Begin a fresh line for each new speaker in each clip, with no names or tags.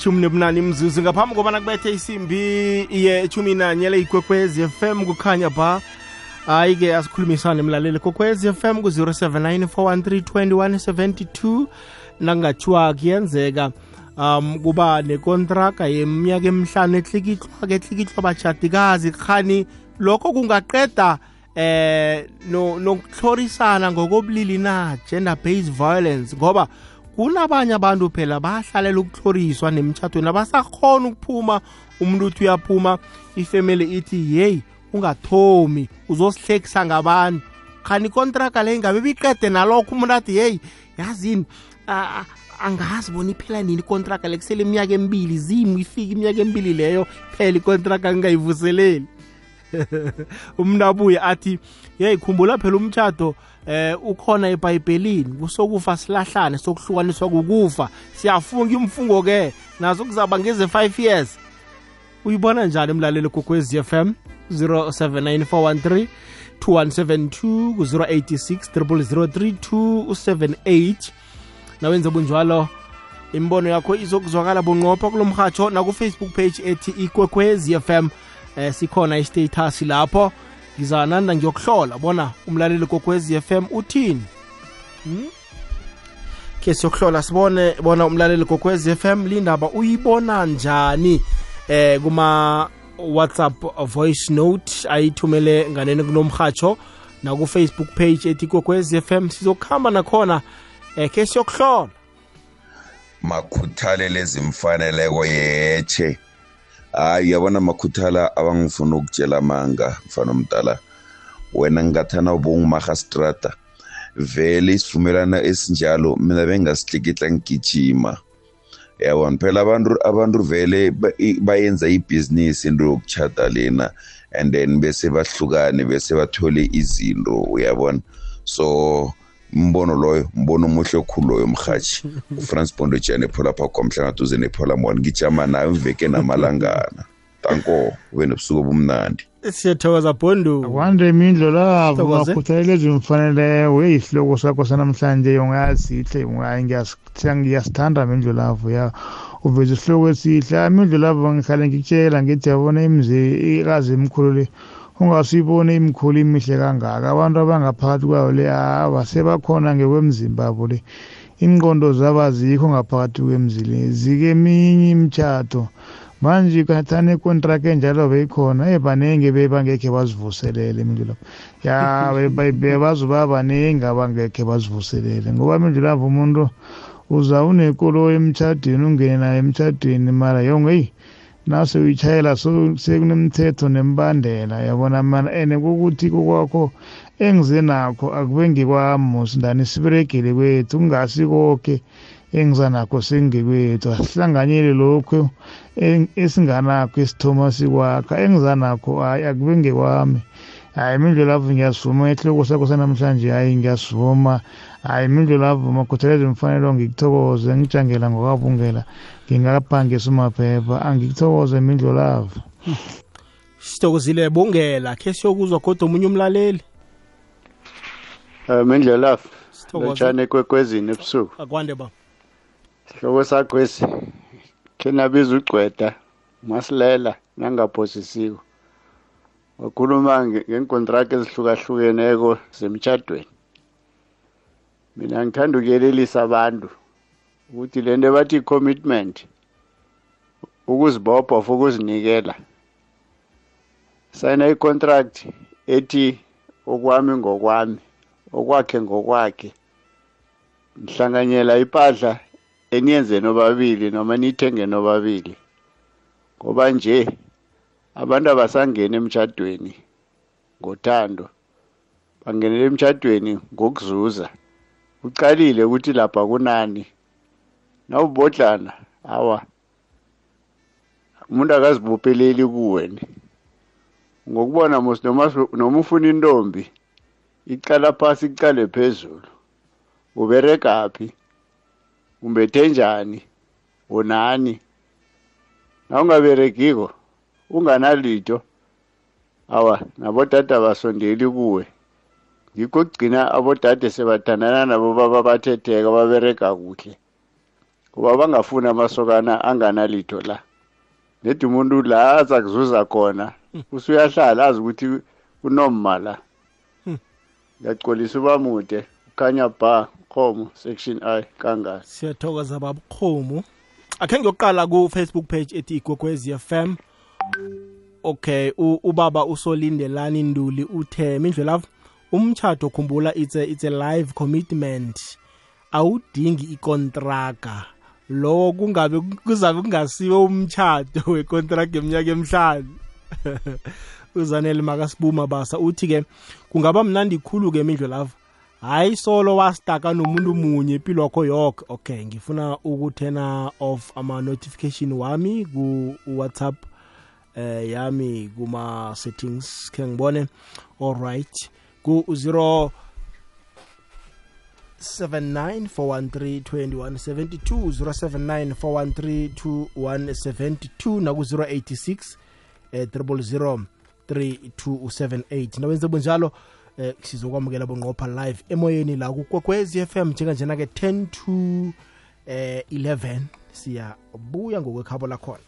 shumi nebunani mzuzu ngaphambi kobana kubethe isimbi ye chumi nanye le f fm kukhanya ba. Hayi-ke asikhulumisane mlaleli. Kokwezi fm ku-079 413 nakungathiwa kuyenzeka um kuba nekontraga yeminyaka emihlanu etlikitlwa-ke etlikitlwa bajadikazi khani. Lokho kungaqeda eh nokuhlorisana ngokobulili na gender based violence ngoba kunabanye abantu phela bahlalela ukuhloriswa nemitshatweni abasakhona ukuphuma umuntu uthi uyaphuma ifemeli ithi yeyi ungathomi uzosihlekisa ngabantu khani ikontraka le ingabe biqede nalokho umuntu athi yeyi yazini angazi bona iphela nini ikontraka le kusele iminyaka emibili zimu ifike iminyaka emibili leyo phela ikontraka ngingayivuseleli umuntu abuye athi yeyi khumbula phela umtshato eh ukhona ebhayibhelini. Kusokufa silahlane sokuhlukaniswa kukufa. Siyafunga imfungo ke nazo kuzaba ngeze 5 years. Uyibona njani emlaleli kokwezi FM 079413 2172 ku-086 003278 nawenza bunjwalo imbono yakho izokuzwakala bunqopha kulo mhatsho nakufacebook page ethi ikwekwezi fm eh sikhona istatus lapho. Ngizananda ngiyokuhlola bona umlaleli kokwezi FM uthini. Hmm? ke siyokuhlola sibone bona umlaleli kokwezi FM lindaba uyibona njani? Eh kuma WhatsApp voice note ayithumele nganene kunomhatsho na ku Facebook page ethi kokwezi FM sizokuhamba nakhona eh ke siyokuhlola.
Makhuthalele lezimfaneleko yeche hayi uyabona makhuthala abangifuna ukutshela amanga mfana omdala. Wena ngingathana ubongumahastrata vele isivumelana esinjalo mina bengasihlikihla ngigijima. Yabona phela abantu abantu vele bayenza ibhizinisi into yokuchata lena and then bese bahlukane bese bathole izinto uyabona? So mbono loyo mbono omuhle okhulu loyo mhathi ufrance bondo jane phola pha kwamhlangaduze nephola mona ngijama nayo imveke namalangana. Tanko ube nobusuku obumnandi.
Siyathokoza bhondu
akwande imindlo lavo makhuthalele ezimfaneleyo eyisihloko sakho sanamhlanje. Ungayasihle ngiyasithanda mindlo lavo ya. Uveza isihloko esihle. Imindlo lavo ngihlale ngikutshela ngithi yabona ikazi emkhulu le. Ungasiyiboni imikhulu imihle kangaka. Abantu abangaphakathi kwayo le hawa sebakhona ngekwemzimba yabo le. Ingqondo zabo azikho ngaphakathi kwemzile zikeminye imitshato manje kathane contract enjalo beyikhona ebaningi bebangekhe bazivuselele mindlu lapho ya bebazoba baningi abangekhe bazivuselele. Ngoba mindlu lapho umuntu uza unekolo emtshadweni ungene nayo emtshadweni mara yonke eyi nase uyitshayela sekunemithetho nembandela yabona mana ene kukuthi kokwakho engize nakho akube ngikwami sindani siberegele kwethu kungasi konke engizanakho sengekwethu asihlanganyele lokhu esinganakho esithoma sikwakha engizanakho hayi akube ngekwami hayi mindlu lapho ngiyasivuma ehloko sakho sanamhlanje hayi ngiyasivuma hayi mindlu lapho makhuthaleze mfanelo ngikuthokoze ngijangela ngokwabungela. Ngingakaphangisa umaphepha angikuthokoze mindlu lavo
sithokozile bungela khe siyokuzwa kodwa omunye umlaleli.
Um mindlu lavo lotshane ekwekwezini ebusuku.
Akwande ba
sihloko sakhwesi khe nabiza ugcweda masilela nangaphosisiko. Wakhuluma ngenkontrakt ezihlukahlukeneko zemtshadweni mina ngithanda ukuyelelisa abantu. Ukuthi le nto bathi i-commitment ukuzibopha of ukuzinikela. Sayina i-contract ethi okwami ngokwami okwakhe ngokwakhe. Nihlanganyela ipahla eniyenze nobabili noma niyithenge nobabili. Ngoba nje abantu abasangena emtshadweni ngothando bangenela emtshadweni ngokuzuza. Ucalile ukuthi lapha kunani. Nawubodlana. Hawa umuntu akazibopheleli kuwena. Ngokubona mos noma ufuna intombi icala phasi icale phezulu. Uberegaphi umbethe njani? Unani nawungaberegiko unganalitho awa nabodade abasondeli kuwe. Ngikho kugcina abodade sebathandana nabo baba bathetheka baberega kuhle. Kuba bangafuni amasokana anganalitho la. Nedi umuntu la aza kuzuza khona usuyahlala azi ukuthi unomma la. Ngiyacolisa ubamude ukhanya ba khomo section i kangani
siyathokoza babukhomu akhe ngiyoqala ku-facebook page ethi igogwezi fm okay u- ubaba usolindelani nduli uthe mindlelavu umtshato khumbula it's a, it's a live commitment. Awudingi ikontraga. Lowo kungabe kuzabe kungasiwe umtshato wekontraga eminyaka emihlanu. Uzanele makasibuma basa uthi-ke kungaba mnandi khulu-ke mindlelavu hayi solo wastaka nomuntu munye impilo yakho yoke. Okay ngifuna ukuthena off ama-notification wami ku-whatsapp eh yami kuma settings ke ngibone alright ku 0 794132172 naku 086 eh 000 3278 nawenze bunjalo eh sizokwamukela bonqopha live emoyeni la kukwekwezi FM njenganjena ke 10 to eh 11 siyabuya ngokwekhabo lakhona.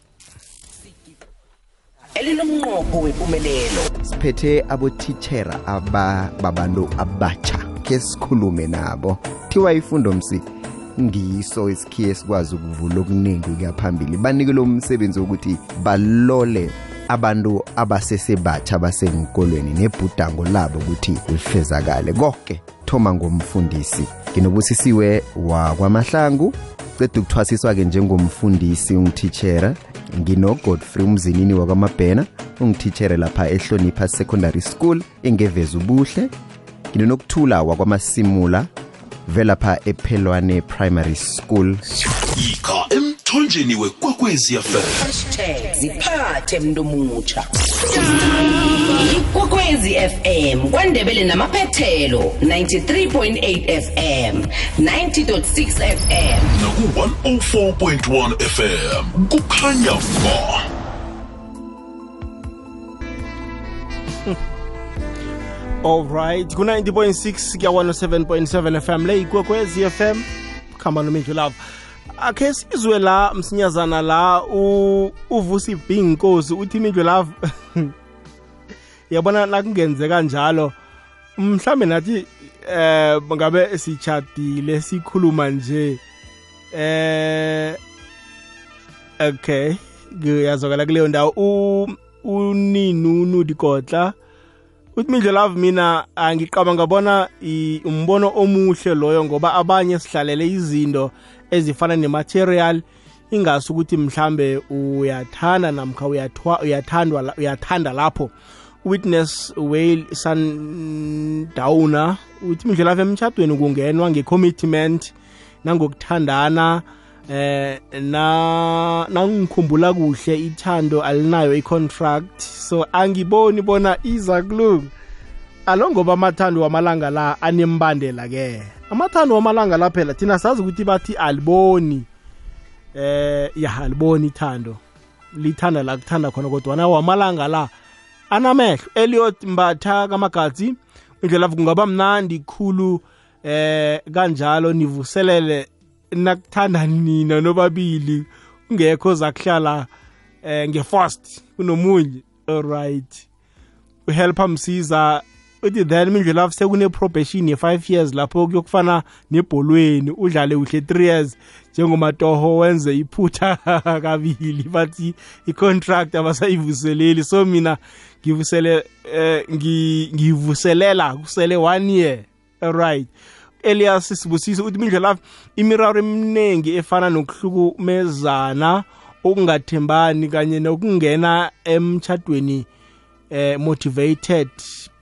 Elinomnqopho wempumelelo
siphethe abothitshera aba babantu abatsha ke sikhulume nabo. Thiwa ifundo msi ngiso isikhiye esikwazi ukuvula okuningi ukuya phambili banikele umsebenzi wokuthi balole abantu abasesebatsha basenkolweni nebhudango labo ukuthi lifezakale. Konke thoma ngomfundisi. Nginobusisiwe wakwamahlangu ceda ukuthwasiswa-ke njengomfundisi ungithitshera ngino-godfrey umzinini wakwamabhena ungithitshere lapha ehlonipha secondary school engeveza ubuhle. Nginonokuthula wakwamasimula velapha ephelwane primary school.
Yika emthonjeni wekwekwezi fm
hashtag ziphathe mntu mutsha ikwekwezi fm kwandebele namaphethelo 93.8 fm 90.6 fm
naku-104.1 fm kukhanya ba
alright ku-90.6 kuya 107.7 fm le ikwekwezi fm khamba nomindlu lavo akhe sizwe la msinyazana la uvusi b nkosi uthi imindlu lavo yabona nakungenzeka njalo mhlambe nathi eh ngabe sichadile sikhuluma nje eh okay. Ngiyazokala kuleyo ndawo. U- uninunu dikotla uthi mindlelavu mina angiqaba bona i- umbono omuhle loyo ngoba abanye sihlalele izinto ezifana nematerial ingasi ukuthi mhlambe uyathanda namkha uyathwa- uyathandwa la- uyathanda lapho. Witness whale sundowner uthi mindlelavu emtshadweni kungenwa nge-commitment nangokuthandana eh na nangikhumbula kuhle ithando alinayo i-contract. So angiboni bona iza kulunga. Alo ngoba amathando wamalanga la anembandela ke. Amathando wamalanga la phela thina sazi ukuthi bathi aliboni. Eh ya aliboni ithando. Lithanda la kuthanda khona kodwa na wamalanga la anamehlo. Eliot mbatha kamagazi indlela kungaba mnandi khulu. Eh kanjalo nivuselele nakuthanda nina nobabili ungekho zakuhlala eh nge-first kunomunye. Alright uhelpa msiza uthi then mindlela sekune-probation ye-five years lapho kuyokufana nebholweni udlale uhle three years njengomatoho wenze iphutha kabili bathi i-contract abasayivuseleli. So mina ngivusele eh ngi- ngivuselela kusele one year. Alright elias sibusise uthi mindlela imiraro eminingi efana nokuhlukumezana okungathembani kanye nokungena emchadweni eh, motivated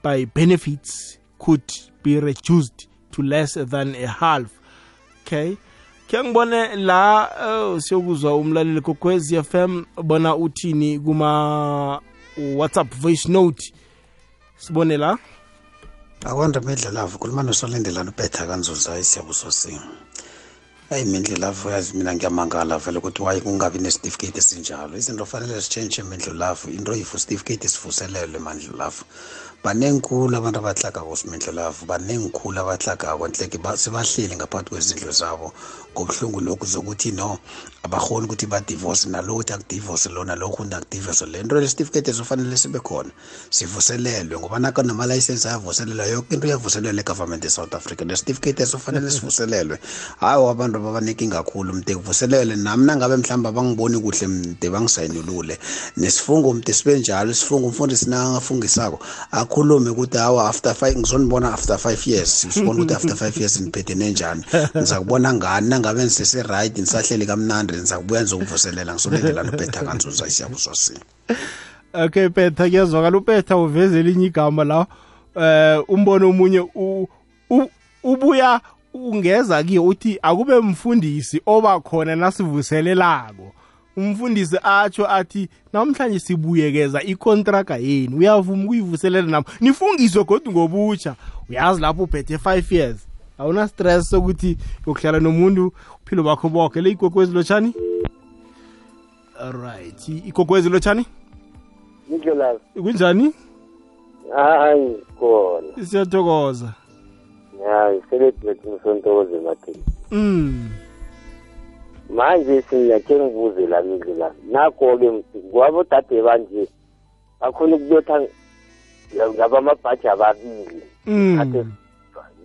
by benefits could be reduced to less than a half. Okay. Ke ngibone la oh, siyokuzwa umlaleli kokwezi FM bona uthini kuma WhatsApp voice note. Sibone la.
Akwanda midlalavu khuluma nosolindelana ubetha kanzuza isiyabusosi ayi mindlelavu yazi mina ngiyamangala vele ukuthi waye kungabi nesitifiketi esinjalo. Izinto fanele zitshentshe mindlelavu into yifu sitifiketi sivuselelwe mandlelavu banengikhulu abantu abahlagako simendlelavu banengikhulu abahlagako nhleke ba- sebahleli ngaphakathi kwezindlu zabo. Ngobuhlungu lokhu zokuthi no abakhoni ukuthi badivorce nalo ukuthi akudivorce lona lokhu akudivorce le. Nto lesitifiketi ezofanele sibe khona sivuselelwe ngoba naka namalayisensi ayavuselelwa yoke into iyavuselelwa egovernment esouth africa. Lesitifiketi esofanele sivuselelwe. Hayi abantu ababanenkinga kakhulu mde kuvuselelwe. Nami nangabe mhlawumbe abangiboni kuhle mde bangisayinulule. Nesifungo mde sibe njalo. Isifungo umfundisi nangafungisako akhulume ukuthi hawa after five ngizonibona after five years. Sibona ukuthi after five years niphethe nenjani. Ngizakubona ngani nangabe nisese-right nisahleli kamnandi nizakubuya nizokuvuselela ngisolendela nopetha kanzuza isiyabuswasini
okay petha kuyazwakala. Upetha uveze elinye igama la eh umbono omunye u- u- ubuya ungeza kiyo uthi akube mfundisi oba khona nasivuselelako. Umfundisi atsho athi namhlanje sibuyekeza ikontraga yenu. Uyavuma ukuyivuselela nabo nifungiswe kodwa ngobutsha uyazi lapho uphethe 5 years. Awuna stress sokuthi yokuhlala nomuntu uphilo bakho bokhe le igogwezi lotshani? Alright igogwezi lotshani?
Indlela.
Kunjani
hayi khona.
Siyathokoza.
Hayi msontokoze mathini
mm.
Manje singakhe ngibuze lami la nakho-ke kwabodade banje bakhona ukubetha ngabamabhaji ababili.
Mm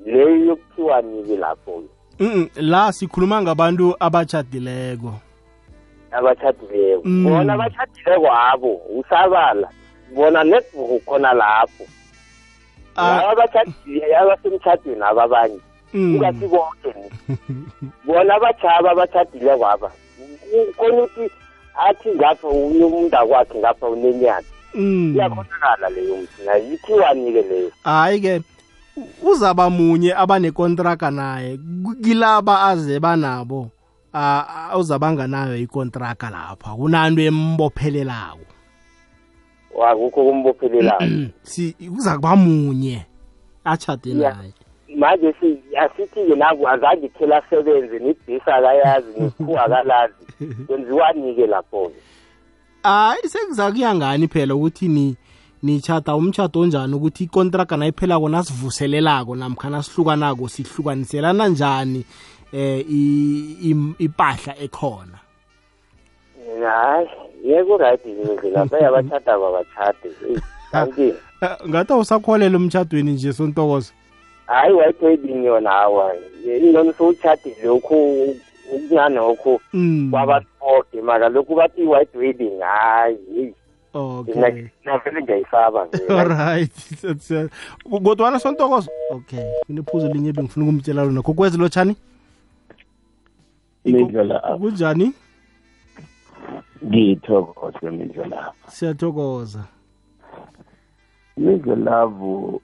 leyo yokuthiwa nike lapho-ke
Mm, la sikhuluma ngabantu abatshadileko
abatshadileko
Mm.
bona abatshadileko abo usabala bona netbuku khona lapho
Ah.
laba abatshadile abasemtshadweni ababanye
Mm.
ungasi bonke ni. bona abatshaba abatshadile kwaba khona ukuthi athi ngapha unye umuntu akwakhe ngapha unenyana
Mm.
iyakhonakala leyo mthina yithiwanike leyo
hayi ke u- uzaba munye abanekontraga naye. Ku- kilaba aze banabo a- a- uzabanganayo ikontraga lapha. Kunanto embophelelako.
Wakukho kumbophelelayo
si uza kuba munye achade
Yeah.
naye.
manje si asithi-ke naku azange phela asebenze nibhisi akayazi nekhuwa akalazi. Kwenziwanike lapho-ke?
Hayi sekuza kuya ngani phela ukuthi ni nichata umchato onjani ukuthi ikontraga nayiphelako nasivuselelako namkha nasihlukanako sihlukaniselana njani eh im- ipahla ekhona?
Hayi yeko right indlela bayabatshada babatshade Eyi, kanti
ngathi awusakholelwa emtshadweni nje sontokozo?
Hayi wedding yona hawa ingcono sowutshadile lokhu okuncane
Mm.
kwabafoke mara lokhu bathi i-white wedding hayi
okay
mina navele ngiyayisaba nje.
alright Siya- kodwana sontokozo okay kunephuzo linye bengifuna ukumtshela lona. Kokwezi lotshani
indlela
kunjani?
Ngiyithokoze mindlela
siyathokoza.
Mindlelavu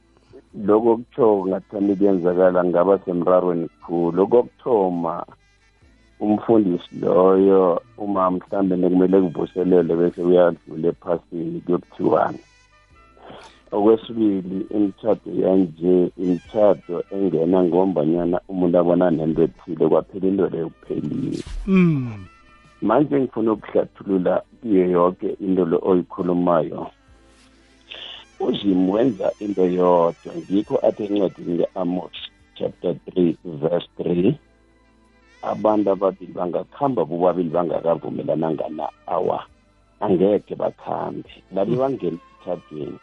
lokho kutsho ngathanda kuyenzakala ngaba semrarweni khulu. Okokuthoma umfundisi loyo uma mhlambe nekumele kuvuselele bese uyadlula ephasini kuyokuthiwani. Okwesibili imitshato yanje imitshato engena ngombanyana umuntu abona nento ethile kwaphela into leyo kuphelile
mm
manje ngifuna ukuhlathulula kuyo yonke into le oyikhulumayo. Uzimu wenza into yodwa ngikho athi encwadini le-amos chapter 3 verse 3 abantu ababili bangakuhamba bobabili bangakavumelananga na awa angekhe bakhambe. Labe bangena emthathweni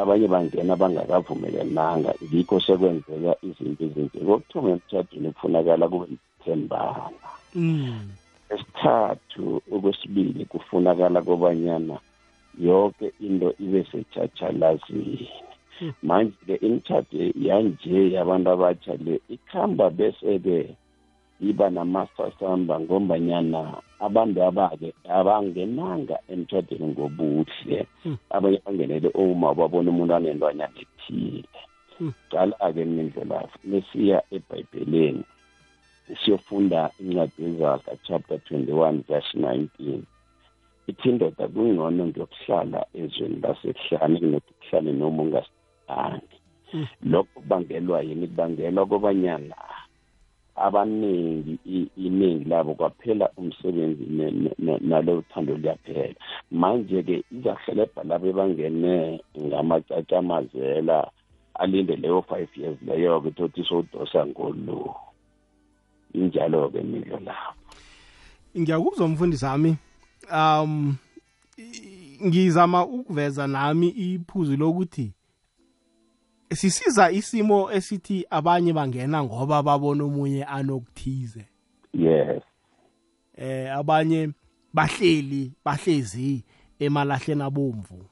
abanye bangena bangakavumelananga ngikho sekwenzeka izinto ezinje kokuthoma emthathweni kufunakala kube ithembana
mm.
Esithathu okwesibili kufunakala kobanyana yonke into ibe setshatshalazini. Manje-ke imitshato yanje yabantu abatsha le ikhamba bese-ke iba namasasamba ngombanyana abantu abake abangenanga emtshadweni ngobuhle. Abanye bangenele uma babona umuntu anentwanyana ethile. Qala-ke mindlela mesiya ebhayibheleni siyofunda incwadi yezaga chapter 21 verse 19 ithi indoda kungcono ngiyokuhlala ezweni lasekuhlane kunokuthi kuhlale noma ungasithandi lokho kubangelwa yini? Kubangelwa kobanyana abaningi i- iningi labo kwaphela umsebenzi ne- ne- ne- nalo thando liyaphela. Manje-ke izahelebha labo bangene ngamacacamazela alinde leyo five years leyo-ke tothi sowudosa ngolu. Injalo-ke imidlo labo.
Ngiyakuzwa mfundisi wami um i- ngizama ukuveza nami iphuzu lokuthi sisiza isimo esithi abanye bangena ngoba babona omunye anokuthize.
Yes.
Eh abanye bahleli bahlezi emalahleni abomvu.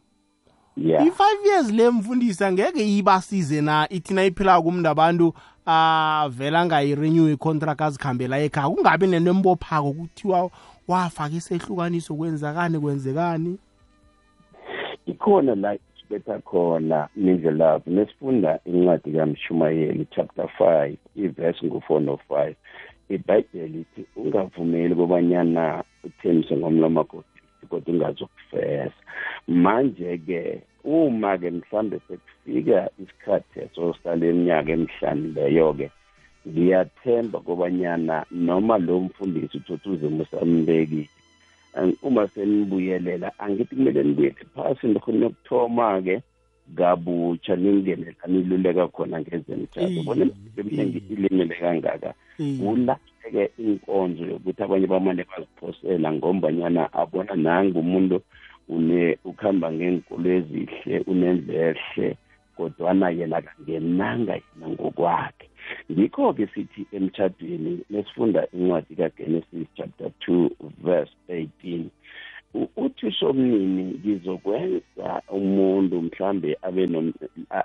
Yeah.
I-five years le mfundisi angeke ibasize na ithi nayiphila kumntu abantu avela ngayirenew icontract azikhambela ekhaya kungabi nento embophako kuthiwa wafaka isehlukaniso kwenzakani kwenzekani?
Ikhona la sibetha khona mindlelavu nesifunda incwadi kamshumayeli chapter 5 ivesi ngu-4 no-5 ibhayibheli ithi ungavumeli kobanyana uthembise ngomlomo wakho kodwa ungazokufesa manje-ke uma-ke mhlambe sekufika isikhathi esosala eminyaka emihlanu leyo-ke ngiyathemba kobanyana noma lo mfundisi uthothi uzima usambekile Ang- uma senibuyelela angithi kumele nibuyele phasi ndikhona ukuthoma-ke kabutsha ningenela niluleka khona ngezemthatho bona emningi ilimele kangaka. Kulahleke inkonzo yokuthi abanye bamane baziphosela ngombanyana abona nangu umuntu une ukuhamba ngeenkolo ezihle unendlehle kodwana yena kangenanga yena ngokwakhe ngikho-ke sithi emtshadweni lesifunda incwadi kagenesis chapter 2 verse 18 uthisho uthi somnini ngizokwenza umuntu mhlambe abe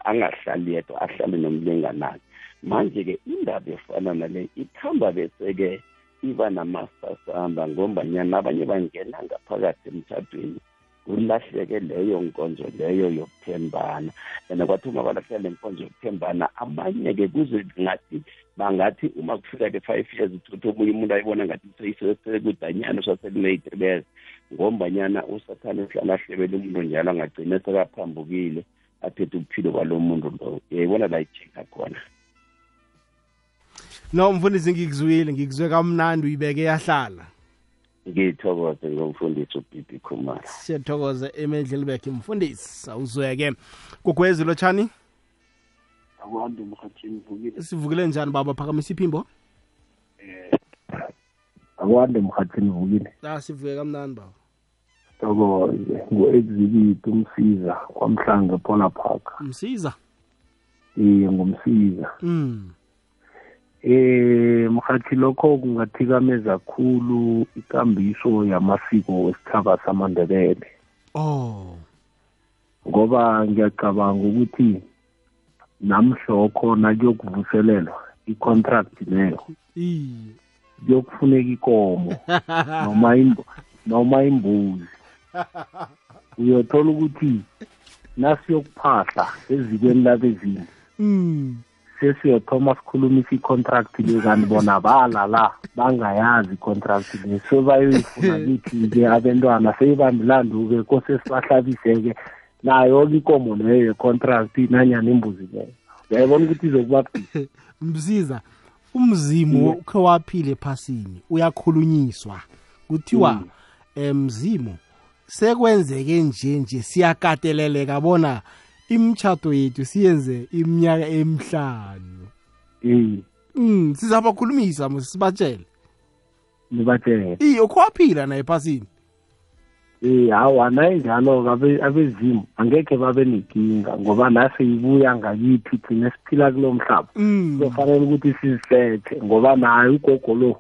angahlali yedwa ahlale nomlinganayo manje-ke indaba efana nale ikhamba bese-ke iba namasasamba ngombanyana abanye bangena ngaphakathi emtshadweni kulahleke leyo nkonzo leyo yokuthembana. And kwathi uma balahleka le nkonzo yokuthembana abanye-ke kuze ngathi bangathi uma kufika-ke five years uthothi omunye umuntu ayibona ngathi sekudanyana usasekulate beze ngombanyana usathane uhlala ahlebele umuntu njalo angagcine sekaphambukile athethe ubuphilo kwalo muntu lo uyayibona la ijika khona.
No mfundisi ngikuzwile ngikuzwe kamnandi uyibeke yahlala.
Ngithokoze ngomfundisi ubibi khumara
siyathokoza emedleli bekhe mfundisi awuzweke kugwezi lotshani?
Akwande mhathini vukile
sivukile njani baba? Phakamisa iphimbo?
Akwande mhathini vukile
la sivuke kamnandi baba.
Sithokoze ngu-exhibit umsiza kwamhlanga epola park.
Msiza
iye ngumsiza.
Mm.
Eh mhathi lokho kungathikameza khulu ikambiso yamasiko wesithaba samandebele.
Oh.
Ngoba ngiyacabanga ukuthi namhlokho nakuyokuvuselelwa i-contract leyo kuyokufuneka ikomo noma noma imbuzi. Uyothola ukuthi nasiyokuphahla ezikweni labezinto
mm.
Sesiyothoma sikhulumisa i-contract le kanti bona bala la bangayazi i-contract le. So bayoyifuna kithi-ke abentwana seyibambilandu-ke kose sibahlabise-ke. Nayo-ke ikomo leyo ye-contract nanyana imbuzi leyo. Uyayibona ukuthi izokuba budisi
msiza umzimu ukhe waphila ephasini uyakhulunyiswa. Kuthiwa emzimu sekwenzeke nje nje siyakateleleka bona imitshato yethu siyenze iminyaka emihlanu. Mm sizabakhulumisa mos sibatshele.
Nibatshele.
Iye ukhe waphila na ephasini?
Eh hawa nayinjalo abe- abezimu angekhe babe nenkinga ngoba nase ibuya ngakithi thina siphila kulo mhlaba.
Mm.
kuzofanele ukuthi sizisethe ngoba nayo ugogo lo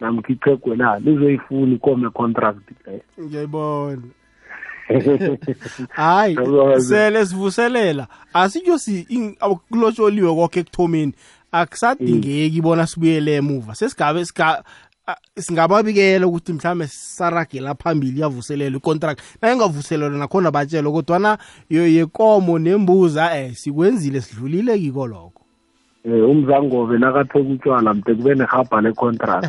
namkhichegwe la lizoyifuna ikome contract leyo.
Ngiyayibona. hayi sele sivuselela. Asitsho kulotsholiwe konke ekuthomeni. Akusadingeki bona sibuyele emuva. Sesigabe singababikela ukuthi mhlawumbe saragela phambili yavuselelwa icontract. Nayingavuselelwa nakhona batshelo kodwana yekomo nembuzi eh sikwenzile sidlulile kiko lokho.
um umzangobe nakathoka utshwala mde kube nehaba le-contract.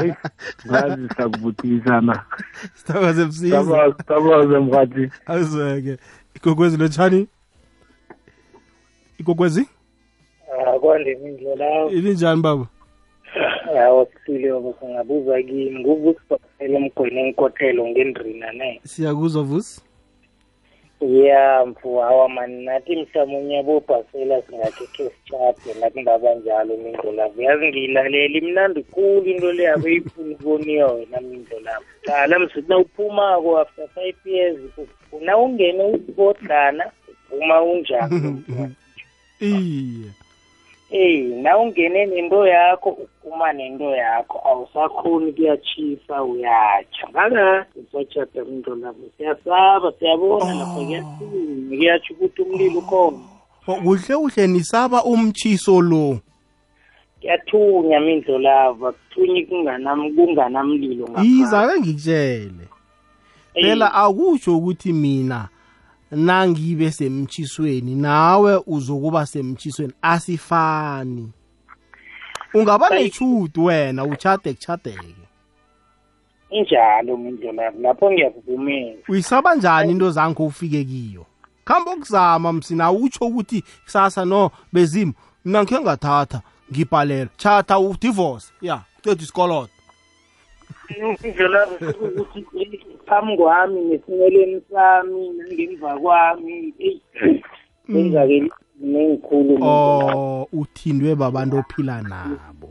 Ngazi siyakubuthikisana.
Sithokoze
msizasithokoze
mrhathi igogwezi lotshani igogwezi ilinjani baba?
Yawo sihlile oba singabuza kini emgweni enkotelo ngendrina ne?
Siyakuzwa vusi
ya mfu hawa mani nathi mhlamunye bobhasela singakekhe sitshade nakungaba njalo mindlolavu yazi ngiyilalela imnandi khulu into le yabe ifuna ukuboniwa wena mindlolavu qala msithi nawuphumako after five years na ungene usibodlana uphuma unjani
iye
eyi na ungene nento yakho uphuma nento yakho. Awusakhoni kuyachisa uyatsha ngakade usatshada into lapho siyasaba siyabona lapha kuyasinya kuyatsho ukuthi umlilo ukhona.
Oh, kuhle kuhle. Nisaba umtshiso lo.
Kuyathunya mindlo lava. Kuthunyi kunganam kunganamlilo
izake ngikutshele phela akusho ukuthi mina nangibe semtshisweni nawe uzokuba semtshisweni asifani. Ungaba nechudu wena uchade kuchadeke
injalo mindlo lava lapho ngiyakuvumela.
Uyisaba njani into zange ufike kiyo? Khamba ukuzama msina utsho ukuthi kusasa no bezimu mina ngikhe ngathatha ngibhalela chatha udivorce. Ya qeda isikolodo.
Mindlo lava sikukuthi phambi kwami nesinyeleni sami nangemva kwami eyi kwenzakele nengikhulu
oh uthindwe babantu ophila nabo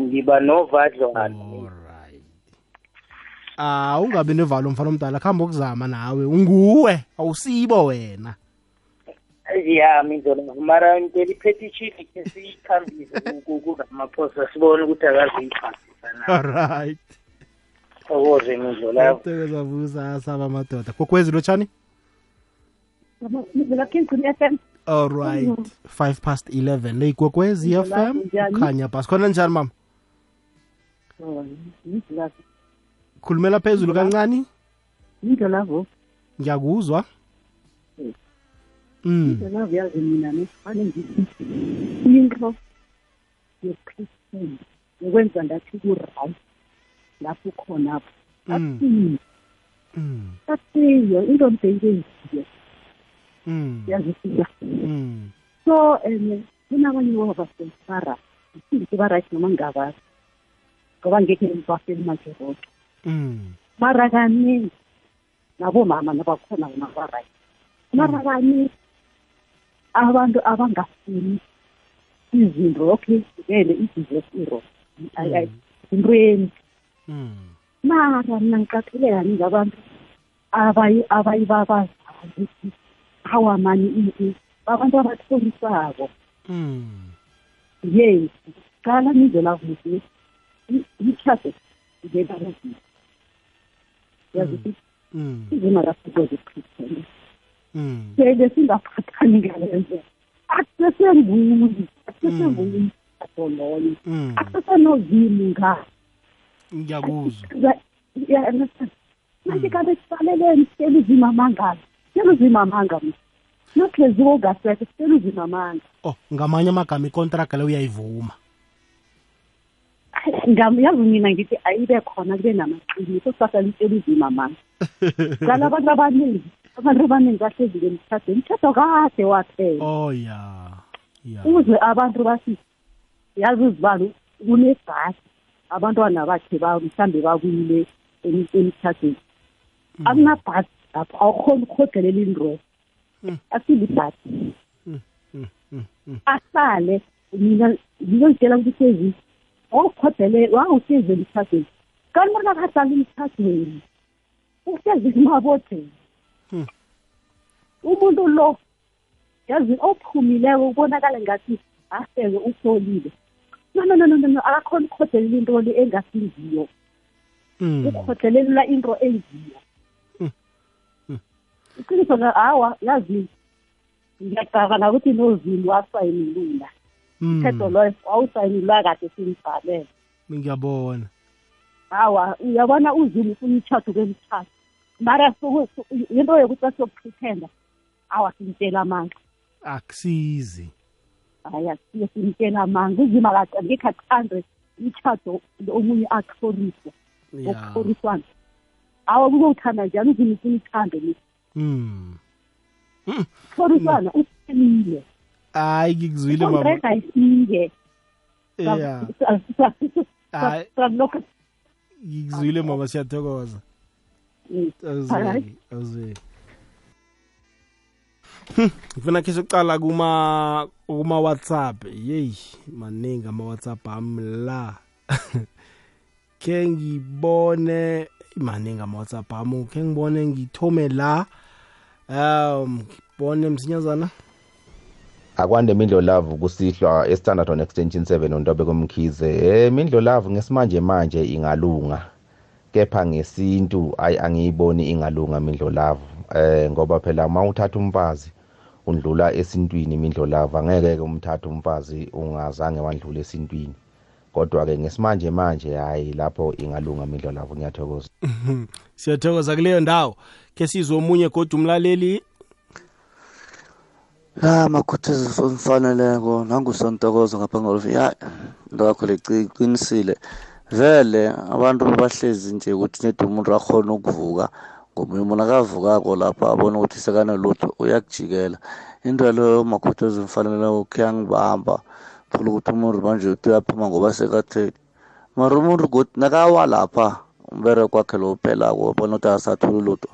ngiba novadlwana
ah ungabi nevalo mfana omdala khamba ukuzama nawe unguwe awusibo wena
ya mindlo lava mara ichini ke siyikhambise kuramaphosa sibone ukuthi akaziyiphasisa na
alright
thokoze mindlo lava
tokeza vusa asaba amadoda kokwezi lotshani
FM
alright 5 past 11 leyigwekwezi fm
Njani?
khanya basi khona njani mama khulumela phezulu kancane
Indlo lavo
ngiyakuzwa mm.
Indlo lavo yazi mina nefane ngithi into yokukristeni yokwenza ngathi ku-right lapho khonapho
Mm.
asiyo
mm.
Asiyo into mbeyikenziyo
mm.
Yazifika
mm.
So um kunabanye wabasebara isinto ba-right noma ngingabazi ngoba ngekhe ngibafeli majeroke
mm.
Mara kaningi nabomama nabakhona naba-right mara kaningi abantu abangafuni izinto okay vele i-divorce iro intweni
mm.
mara mna ngiqathele kaningi abantu abayi- abayibabazayo hawa mani abantu abatholisako
mm.
Yes qala nindlela kuhle ithathe ngebalazini yazi ukuthi
mm.
Izima lasikwezikristeni
mm.
Sele singaphathani ngalezo akusesenguni akusesenguni loyo
mm.
Akusesenozimu ngayo
ngiyakuzwa.
Manje kabe sibaleleni sicela uzima amangalo sicela uzima amanga mna nokuleziwo ungasekho sicela uzima amanga.
Oh ngamanye amagama ikontraga le uyayivuma.
Yazi mina ngithi ayibe khona kube namaqiniso sasa litshela uzima amanga. Qala abantu abaningi abantu abaningi bahlezi ngemthatho imthatho kade waphela.
Oh ya ya.
Uzwe abantu bathi yazi uzibalo kunebhasi abantwana bakhe ba- mhlambe bakwile em- emthathweni akunabhasi lapho awukhona ukhodelela indroo asilibhasi. Ahlale mina ngizozitshela ukuthi ezi wawukhodele wawuhlezi emthathweni kanti bona kahlala emthathweni uhlezi emabodeni umuntu lo yazi ophumileko ubonakala ngathi aseke usolile. No no no no no, no. Akakhona ukukhodelela into le engasingiyo
mm
ukhodelela into engiyo. Iqiniso nga- hawa yazi ngiyacabanga ukuthi nozini wasayinilula. Mthetho loyo wawusayinilwa kade simbhalele
ngiyabona.
Hawa uyabona uzini ufuna umtshato kwemtshato mara suku- su- into yokuthi asiyokupretenda awa simtshela amanga.
Akusizi.
Hayi asiye simtshela amanga uzima kade ngekhe athande umtshato omunye akhoriswa
ya
okukhoriswana awa kuzowuthanda njani uzima ufuna uthando le
mm
khoriswana uphelile
hayi ngikuzwile mama
ikontreka ayifike
Yeah. Hayi.
lokho
ngikuzwile mama siyathokoza
Alright.
awuzwe ngifuna khe sokuqala kuma kuma WhatsApp. Yeyi maningi ama WhatsApp ami la. Ke ngibone maningi ama WhatsApp ami. Ke ngibone ngithome la. Um ngibone msinyazana.
Akwande mindlo love kusihlwa estandard on extension 7 ontobe komkhize. Eh mindlo love ngesimanje manje ingalunga. Kepha ngesintu ayi angiyiboni ingalunga mindlo love. Eh ngoba phela uma uthatha umfazi undlula esintwini mindlo love angeke ke umthatha umfazi ungazange wandlula esintwini. Kodwa ke ngesimanje manje hayi lapho ingalunga mindlo love ngiyathokoza.
Siyathokoza kuleyo ndawo. Ke sizwe omunye kodwa umlaleli?
Ya makhuthazisi omfaneleko nangusontokozo ngapha ngolofu ya into yakho liqinisile vele abantu bahlezi nje ukuthi nedi umuntu akhona ukuvuka. Ngomunye umuntu akavukako lapha abone ukuthi sekanalutho uyakujikela. Into leyo makhuthazi mfaneleko kuyangibamba thola ukuthi umuntu manje uthi uyaphuma ngoba sekatheni. Mara umuntu godi nakawa lapha umbereko wakhe lo uphelako bona ukuthi asatholi lutho.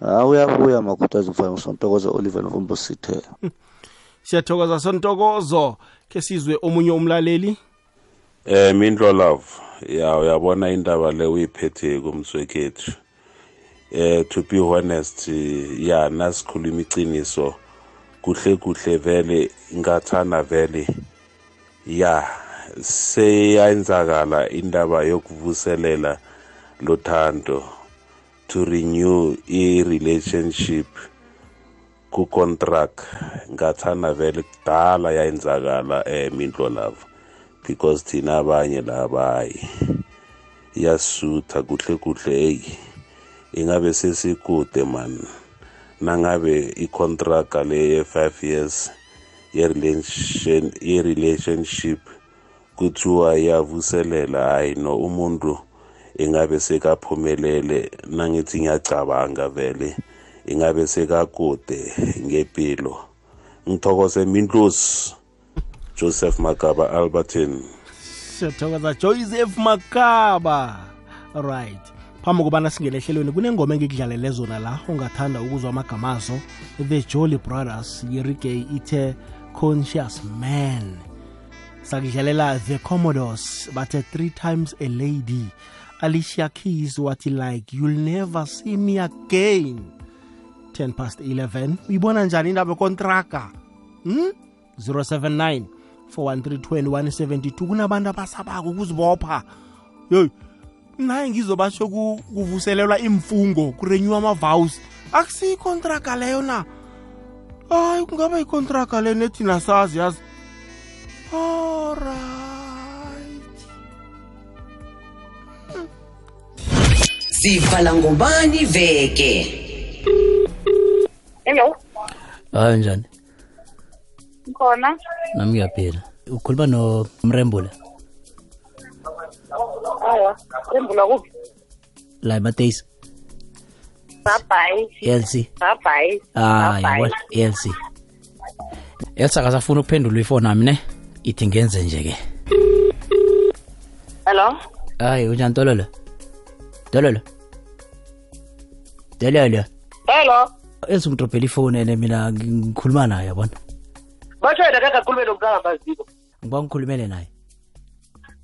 Ah uyabuya makhuthazi mfanele sontokozo Oliver Mvumbo sithe
siyathokoza sontokozo ke sizwe omunye umlaleli?
Eh Mindlo Love ya uyabona indaba le uyiphethe kumswekhethu. Eh to be honest ya nasikhuluma iqiniso kuhle kuhle vele ngathana vele. Ya seyayenzakala indaba yokuvuselela lothando to renew i-relationship ku-contract. Ngathana vele kudala yayenzakala eh mindlo lava because thina abanye labayi iyasutha kuhle kuhle eyi ingabe sesikude man. Nangabe i-contract le ye-five years ye-relation ye-relationship kuthiwa iyavuselela hayi no umuntu ingabe sekaphumelele nangithi ngiyacabanga vele ingabe sekakude ngempilo. Ngithokoze mindlosi joseph magaba alberton
siyathokoza joseph makaba right. Phambi kobana singene ehlelweni kunengoma engikudlalele zona la ongathanda ukuzwa amagamazo the jolly brothers yerigay ithe conscious man. Sakudlalela the commodos bathe three times a lady. Alicia keys wathi like you'll never see me again. 10 past 11 uyibona njani indaba yekontraka hmm? 079 4132172 kunabantu abasabako ukuzibopha. Yoy naye ngizobatsho ku- kuvuselelwa imfungo kurenyiwa ama-vows. Akusiyikontraga leyo na? Hayi kungaba yikontraga le nethina sazi yazi. Alright
sivala ngobani veke?
Hello.
Hayi njani?
Khona.
Nami ngiyaphila. Ukhuluma nomrembula
awa embula kuphi?
La emateyisi
babhayi
lc
babhayi
ah yabona lc elsa kasafuna ukuphendula ifoni nami ne? Ithi ngenze nje-ke
hello?
Hayi unjani tololo tololo tololo
hello?
Elsa ungidrobhela ifoni ene mina ngikhuluma naye yabona?
Basho yena kangakhulume nomngangamaziko
ngiba ngikhulumele naye.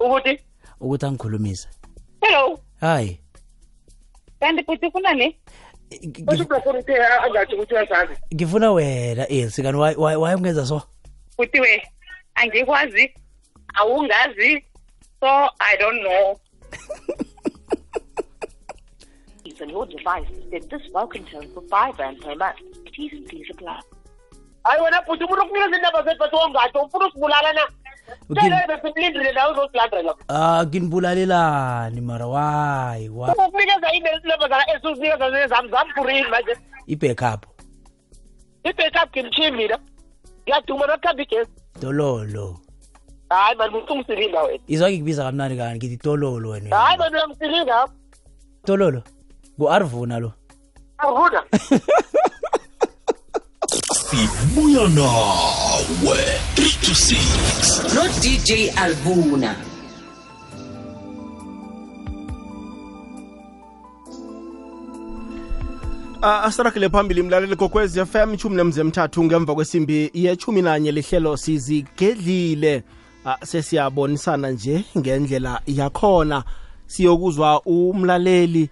Ukuthi?
Ukuthi angikhulumise.
Hello.
Hayi.
Kanti futhi ufunani basho kulafoni uthe ah, angatsho ukuthi uyazazi
ngifuna wena elsi kani waye- waye waye ungenza so?
Futhi we angikwazi awungazi so i don't know.
On your device set this welcome tone for 5 rand per month. T's and C's apply.
hayi wena futhi ufuna ukunikeza indaba zethu bathi wangatsho ufuna usibulala na
Uthini?
besimlindile nawe uzosilandela
ah kinibulalelani mara wayi wa
ukukunikeza indaba zala esuzinikeza nezami zamfurini manje
i-backup
i-backup ngimchiyi mina ngiyaduma nakuhamba igesi
tololo.
Hayi mani muntu ungisilinga wena
izwa ngikubiza kamnani kani ngithi tololo wena
hayi mani uyamsilinga
tololo. Ngu-arvuna lo
arhuna
buya nawe 3 to 6
no DJ Albuna.
Uh, asirakile phambili mlaleli kokwez fm ishumi nemzemthathu ngemva kwesimbi yechumi nanye lihlelo sizigedlile uh, sesiyabonisana nje ngendlela yakhona siyokuzwa umlaleli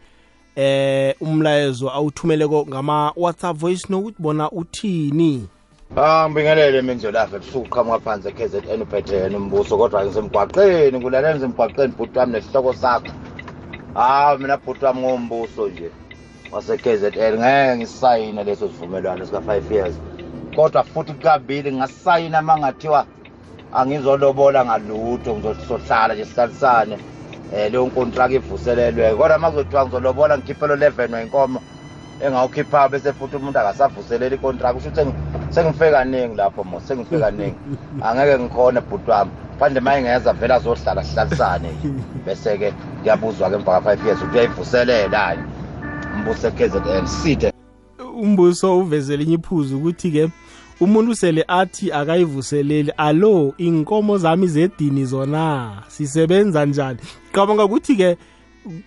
eh umlayezo awuthumeleko ngama WhatsApp voice note bona uthini?
Ah ngibingelele mindlolafe ebusuku qhamuka phansi KZN uphethe nombuso kodwa ngisemgwaqeni ngulalela ngisemgwaqeni bhuti wami nesihloko sakho. Ah mina bhuti wami ngombuso nje wase KZN ngeke ngisayine leso sivumelwano sika 5 years. Kodwa futhi kabili ngasayina mangathiwa angizolobola ngalutho ngizohlala nje sihlalisane. Eh leyo contract ivuselelwe kodwa makuzothiwa ngizolobola ngikhiphe lo 11 wenkomo engawukhipha bese futhi umuntu akasavuselela icontract. Kusho ukuthi sengife kaningi lapho mo sengife kaningi. Angeke ngikhone bhuti wami. Manje uma ingeza vele azohlala sihlalisane bese ke kuyabuzwa ke emva ka 5 years ukuthi uyayivuselela umbuso KZN side
umbuso uvezele enye iphuzu ukuthi ke umuntu sele athi akayivuseleli alo inkomo zami zedini zona? Sisebenza njani? Cabanga ukuthi ke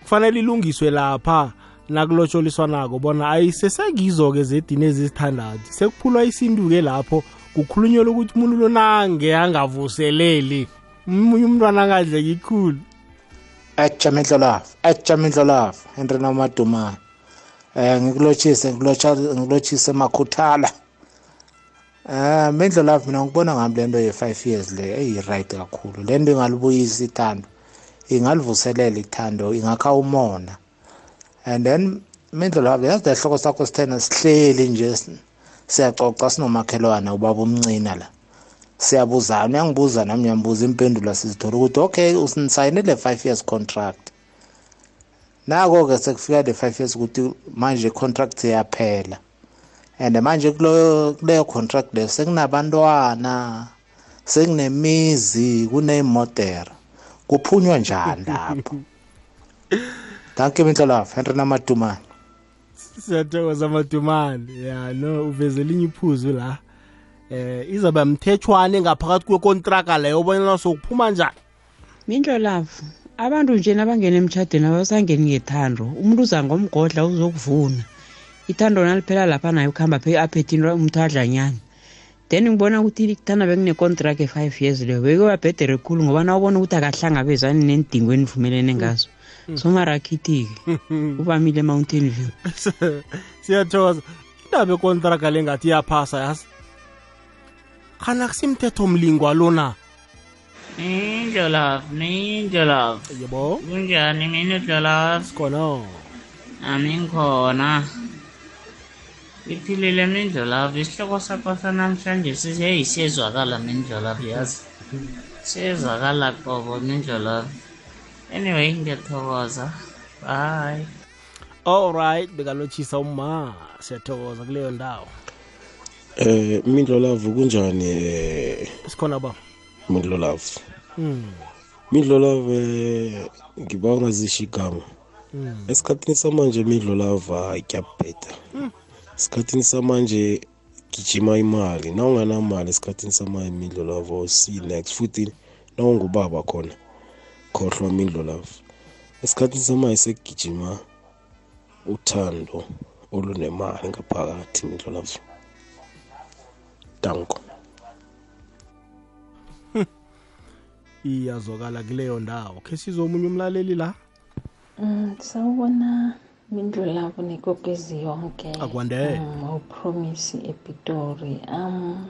kufanele ilungiswe lapha nakulotsholiswanako bona ayisesekizo-ke zedini ezisithandathu. Sekuphulwa isintu-ke lapho kukhulunyelwa ukuthi umuntu lonange angavuseleli. Omunye umntwana angadleki khulu.
Ejamendlolafu ejamendlolafu henry namadumane um ngikulotshise ngilotshise makhuthala. Um mendlolafu mina ngibona ngami le nto ye-five years le eyi-right kakhulu. Le nto ingalibuyisa ithando ingalivuselela ithando ingakha umona and then mendlolafu yazi lehloko sakho sithena sihleli nje siyacoca sinomakhelwane ubaba umncina la. Siyabuzana uyangibuza nami ngiyambuza impendulo sizithola ukuthi okay usinisayinile five years contract. Nako-ke sekufika le five years ukuthi manje i-contract iyaphela. And manje kuleyo contract leyo sekunabantwana sekunemizi kuneyimodera kuphunywa njani lapho? Danke minhlolafu henry namadumane.
Siyathokoza amadumane ya no uveze elinye iphuzu la. Eh izaba mthethwane ngaphakathi kwekontraka leyo obonyana sokuphuma njani?
Mindlolavu abantu nje nabangena emtshadweni abasangeni ngethando umuntu uza ngomgodla uzokuvuna. Ithando naliphela lapha naye ukuhamba aphethe umthadlanyana then ngibona ukuthi kuthanda bekune-contract e-five years leyo. Bekuyobabhedere khulu ngoba na ubona ukuthi akahlangabezani nendingo enivumelene ngazo. Somarakhiti-ke uvamile mountain view.
Siyathokoza. Indaba ekontraka le ngathi iyaphasa yazi? Khana kusimthetho mlingwa lona
Ninja love.
Yebo.
Kunjani ninja love?
Sikhona.
Ami ngikhona. Iphilile ninja love, isihloko sakho sanamhlanje sihe siyezwakala ninja love yazi. Siyezwakala qobo ninja love. Anyway, ngiyathokoza. Bye.
all right bekalotshisa uma siyathokoza kuleyo ndawo
Eh Mindlo Love kunjani eh
sikhona ba
Mindlo Love
mm.
Mindlo Love eh, ngiba ungazisho igama
Mm.
esikhathini samanje Mindlo Love hayi kuyabheda
Mm.
Esikhathini samanje gijima imali. Nawunganamali esikhathini samanje Mindlo Love si next futhi nawungubaba khona khohlwa Mindlo Love esikhathini samanje sekugijima uthando olunemali ngaphakathi Mindlo Love danko.
Iyazwakala kuleyo ndawo. Khe sizomunye umlaleli la?
Mm, sawubona. Mindlu labo nekokezi yonke
Akwandele.
um, upromise epitori. Um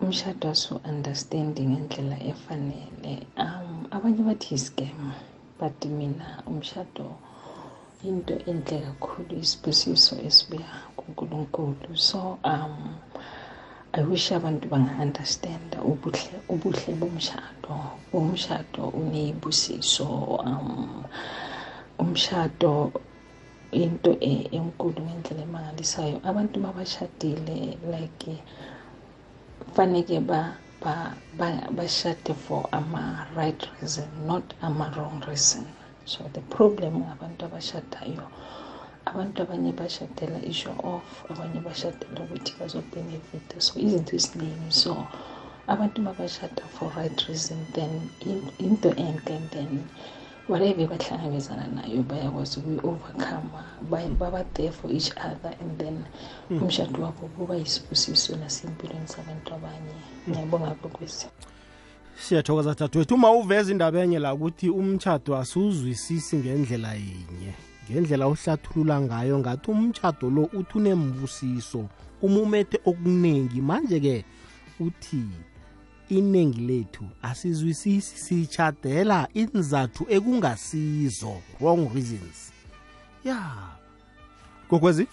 umshado asu-understandi ngendlela efanele. Um abanye bathi iscam but mina umshado into enhle kakhulu isibusiso esibuya kunkulunkulu. So um i wish abantu banga-understanda ubuhle ubuhle bomshado. Umshado uneyibusiso um umshado into enkulu ngendlela emangalisayo. Abantu babashadile like faneke ba ba ba- bashade for ama-right reason not ama-wrong reason. So the problem ngabantu abashadayo abantu abanye bashadela i-show off abanye bashadela ukuthi bazobhenefita so izinto eziningi. So abantu mabashada for right reason then into enhle and then whatever bahlangabezana nayo bayakwazi ukuyi-overcome Ba- baba there for each other and then
Mm.
umshado wabo kuba yisibusiso nasempilweni zabantu abanye. Ngiyabonga kokwezi
siyathokoza dadewethu uma uveza indaba enye la ukuthi umtshado asiwuzwisisi ngendlela yinye ngendlela ohlathulula ngayo ngathi umtshado lo uthi unembusiso umumethe okuningi. Manje-ke uthi iningi lethu asizwisisi sitshadela inzathu ekungasizo. Wrong reasons. Ya. Kokwezi?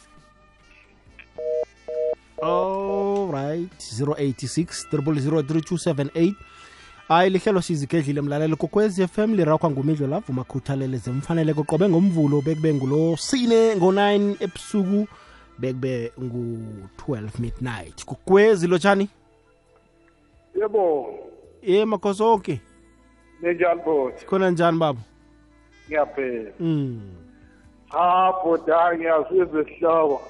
Allright 086 0003278 hayi lihlelo sizigedlile mlalelo kokwezi fm lirakwa ngumidlo lavu makhuthalele zemfanele koqobe ngomvulo bekube ngulo sine ngo-9 ebusuku bekube ngu-12 midnight. Kokwezi lotshani
yebo.
Ye makhosonke
ninjani boti
khona njani baba?
Ngiyaphela.
Mm.
cha boti hayi ngiyazizwa isihloko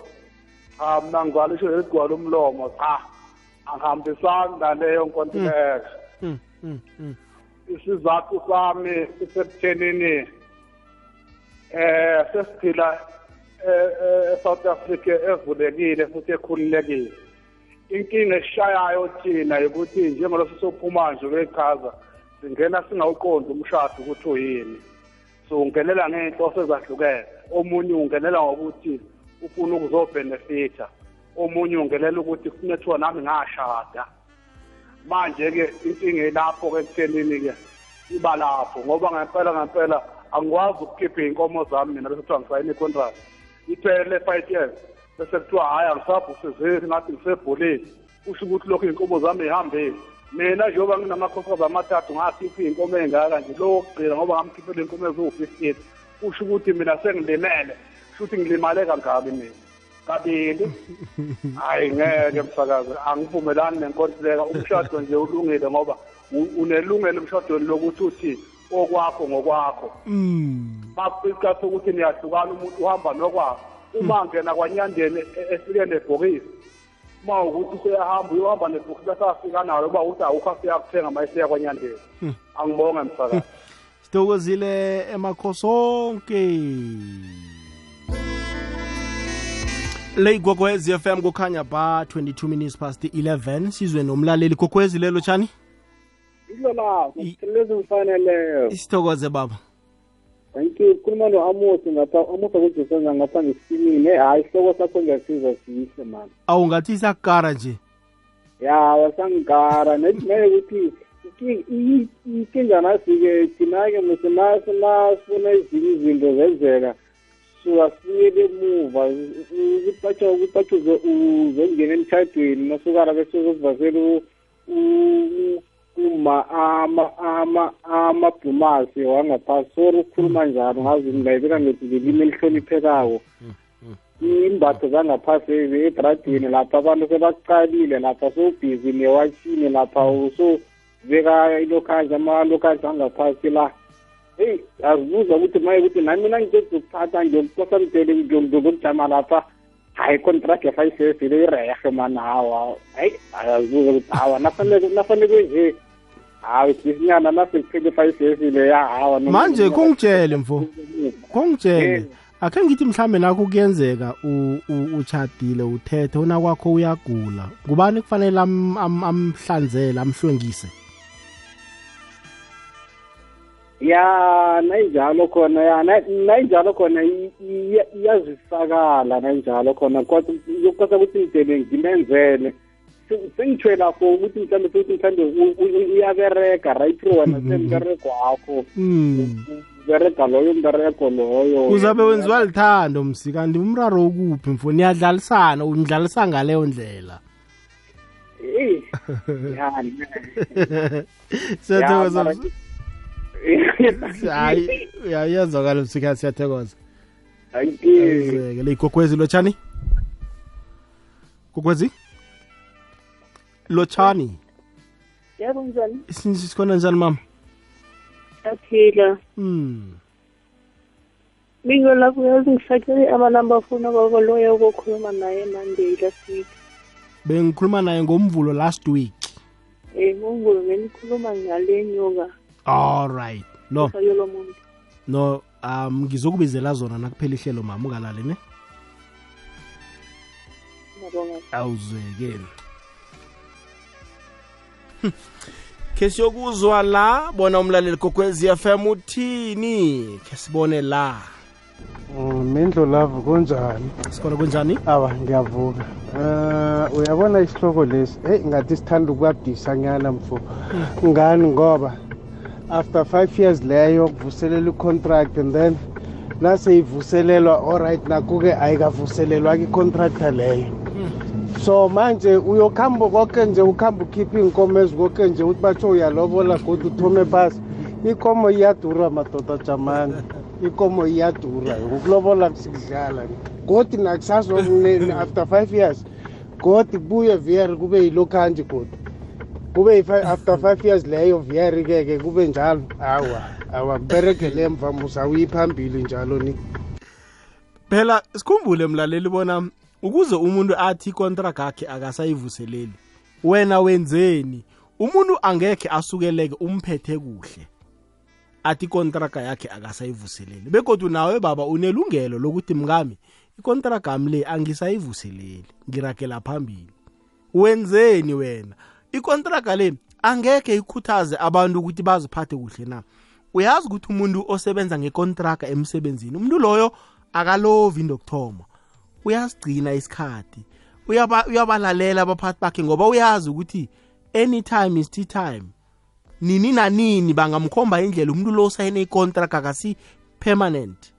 cha mna ngigwalisho eligcwala umlomo cha. Angihambisani naleyo nkontileka.
Mm, mm, mm.
isizathu sami sisekuthenini eh sesiphila eh, eh, eSouth Africa evulekile futhi ekhululekile. Inkinga eshayayo thina ukuthi njengalo sisophuma nje kwechaza singena singawuqondi umshado ukuthi uyini. So ungenela ngey'nhloso ezahlukene. Omunye ungenela ngokuthi ufuna ukuzobhenefitha. Omunye ungenela ukuthi kufune kuthiwa nami ngashada. Manje-ke inkinga ilapho-ke ekuthenini-ke iba lapho ngoba ngempela ngempela angikwazi ukukhipha iy'nkomo zami mina bese kuthiwa ngisayine icontract. Iphele five years. Bese kuthiwa hhayi angisabhusizeli ngathi ngisebholeni. Kusho ukuthi lokhu iy'nkomo zami y'hambile mina njengoba nginamakhosikazi amathathu ngakhipha iy'nkomo ey'ngaka nje lo wokugcina ngoba ngamkhiphela iy'nkomo eziwu-fifteen. Kusho ukuthi mina sengilimele kusho ukuthi ngilimale kangaki mina. Kabili hayi ngeke msakazi angivumelani nenkontileka. Umshado nje ulungile ngoba unelungelo emshadweni lokuthi uthi okwakho ngokwakho.
Mm.
makuisikhathi sokuthi niyahlukana umuntu uhamba nokwakho. Uma ngena kwanyandeni e- efike nebhokisi uma ukuthi useyahamba uyohamba nebhokisi bese afika nalo uba ukuthi awukho aseyakuthenga ma kwanyandeni
Hmm.
angibonge msakazi.
Sithokozile emakhosonke. Le igogwez fm kukhanya ba 22 minutes past 11 sizwe nomlaleli gogwezi lelo tshani?
Ilola, ngithelezi ngifaneleyo.
isithokoze baba
Thank you. Khuluma no-Amos ngapha Amos akujesenza ngapha ngesimini. Hayi isihloko sakho ngiyasiza sihle man.
awungathi isakara nje
Ya, wasangikara nethi naye ukuthi iki- i- inkinga nasike thina-ke musina sifuna ezinye izinto zenzeka suka siyele emuva ukupatsha ukupatsha uzongena emtshadweni nasukara bese uzokuvasela uma ama ama amabhumasi wangaphasi sori ukukhuluma njalo ngazi ngingayibeka ngelimi elihloniphekako. Imbatho zangaphasi edradini lapha abantu sebaqalile lapha sowubhizi newatshini lapha usubeka ilokhanje amalokhanje angaphasi la. Heyi azibuza ukuthi maye ukuthi nami mina ngizokuthatha ngiyokukosamdele ngiyokujama lapha? Hayi contract yafayisesile irehe mani hawa hayi azibuza ukuthi hawa nafanele nafanele nje hayi bhisinyana naseliphele ifayisesile ya hawa noma-
manje kungitshele mfo. Kungitshele akhe ngithi mhlambe nakho kuyenzeka u- u- uchadile uthethe unakwakho uyagula. Ngubani kufanele am- am- amhlanzele amhlwengise?
Ya nayinjalo khona ya na- nayinjalo khona i- iya- iyazisakala nayinjalo khona. Kodwa yokosa ukuthi ngidele ngimenzele. Se- sengithwe lapho ukuthi mhlawumbe sokuthi mhlawumbe u- u- uyabereka right? Wena sembereko wakho.
Mm.
bereka loyo mbereko loyo.
Uzabe wenziwa lithando msi kanti umraro ukuphi mfo? Niyadlalisana unidlalisa ngaleyo ndlela.
Eh, ya, ne.
siyathokoza
Ya, mara-
msi. hayi ya- iyazwakala msikhathi siyathokoza. Ayizeke, le igogwezi lotshani gogwezi lotshani.
Yebo njani
sikhona njani mama?
Aphila
mm.
Bingo kuyazi amanamba afuna baba ukokhuluma ukukhuluma naye Monday last week.
bengikhuluma naye ngomvulo last week.
Eh ngomvulo benikhuluma ngale nyoka.
all right. No. No um ngizokubizela zona nakuphela ihlelo mama ungalali ne?
Ngiyabonga.
Awuzwekeni ke siyokuzwa la bona umlaleli kokwezi FM uthini? Ke sibone la.
Mindlo love kunjani?
Sikhona kunjani?
Awa ngiyavuka. Uh uyabona isihloko lesi? Hey ngathi sithanda ukubabdisa nyana mfo. Ngani? Ngoba after five years leyo kuvuselela i-contract and then naseyivuselelwa alright naku-ke ayikavuselelwa i-contractor leyo. So manje uyokuhamba konke nje ukuhamba ukhiphe iy'nkomo ezikoke nje ukuthi batsho uyalobola godi uthome phasi. Ikomo iyadura madoda jamani. Ikomo iyadura ngokulobola sikudlala godi nakusazo after five years godi kubuye vr kube yilokhanje godi kube yi- after five years leyo vr ke-ke kube njalo. Awa awa kuberegele emva musawuyi phambili njalo ni.
Phela sikhumbule mlaleli bona ukuze umuntu athi ikontract yakhe akasayivuseleli wena wenzeni? Umuntu angekhe asukeleke umphethe kuhle athi ikontraga yakhe akasayivuseleli. Begodwa nawe baba unelungelo lokuthi mngami ikontraga yami le angisayivuseleli ngiragela phambili. Wenzeni wena? Ikontraga le angekhe ikhuthaze abantu ukuthi baziphathe kuhle na? Uyazi ukuthi umuntu osebenza ngekontraga emsebenzini umuntu loyo akalovi into yokuthoma. Uyasigcina isikhathi. Uyaba- uyabalalela abaphathi bakhe ngoba uyazi ukuthi anytime is tea time. Nini nanini bangamkhomba indlela umuntu lo usayine ikontraga akasi permanent.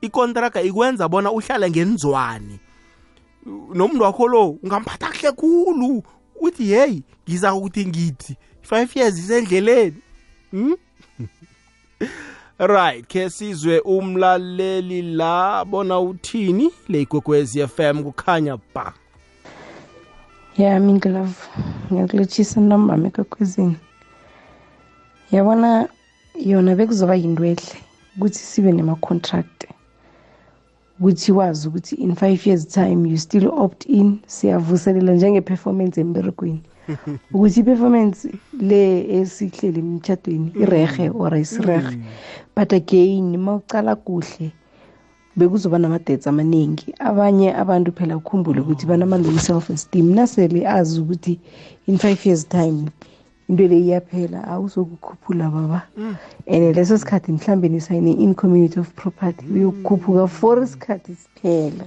Ikontraga ikwenza bona uhlale ngenzwane. Nomuntu wakho lo ungamphatha kuhle khulu. Uthi heyi ngiza ukuthi ngithi. Five years isendleleni. Hmm? right ke sizwe umlaleli la bona uthini le igwegwezi FM kukhanya ba.
Ya mindlove ngiyakulotshisa nambami ekwekwezini. Yabona yona bekuzoba yinto ehle ukuthi sibe nema-contract ukuthi wazi ukuthi in five years time you still opt in siyavuselela njenge-performance emberegweni. ukuthi i-performance le esihleli emtshadweni irehe or ayisirehe but again ma ucala kuhle bekuzoba nama-dates amaningi abanye abantu phela ukhumbule ukuthi banama-low self esteem nasele azi ukuthi in five years time into le iyaphela awuzokukhuphula baba. And leso sikhathi mhlambe nisayine in community of property uyokukhuphuka for isikhathi siphela.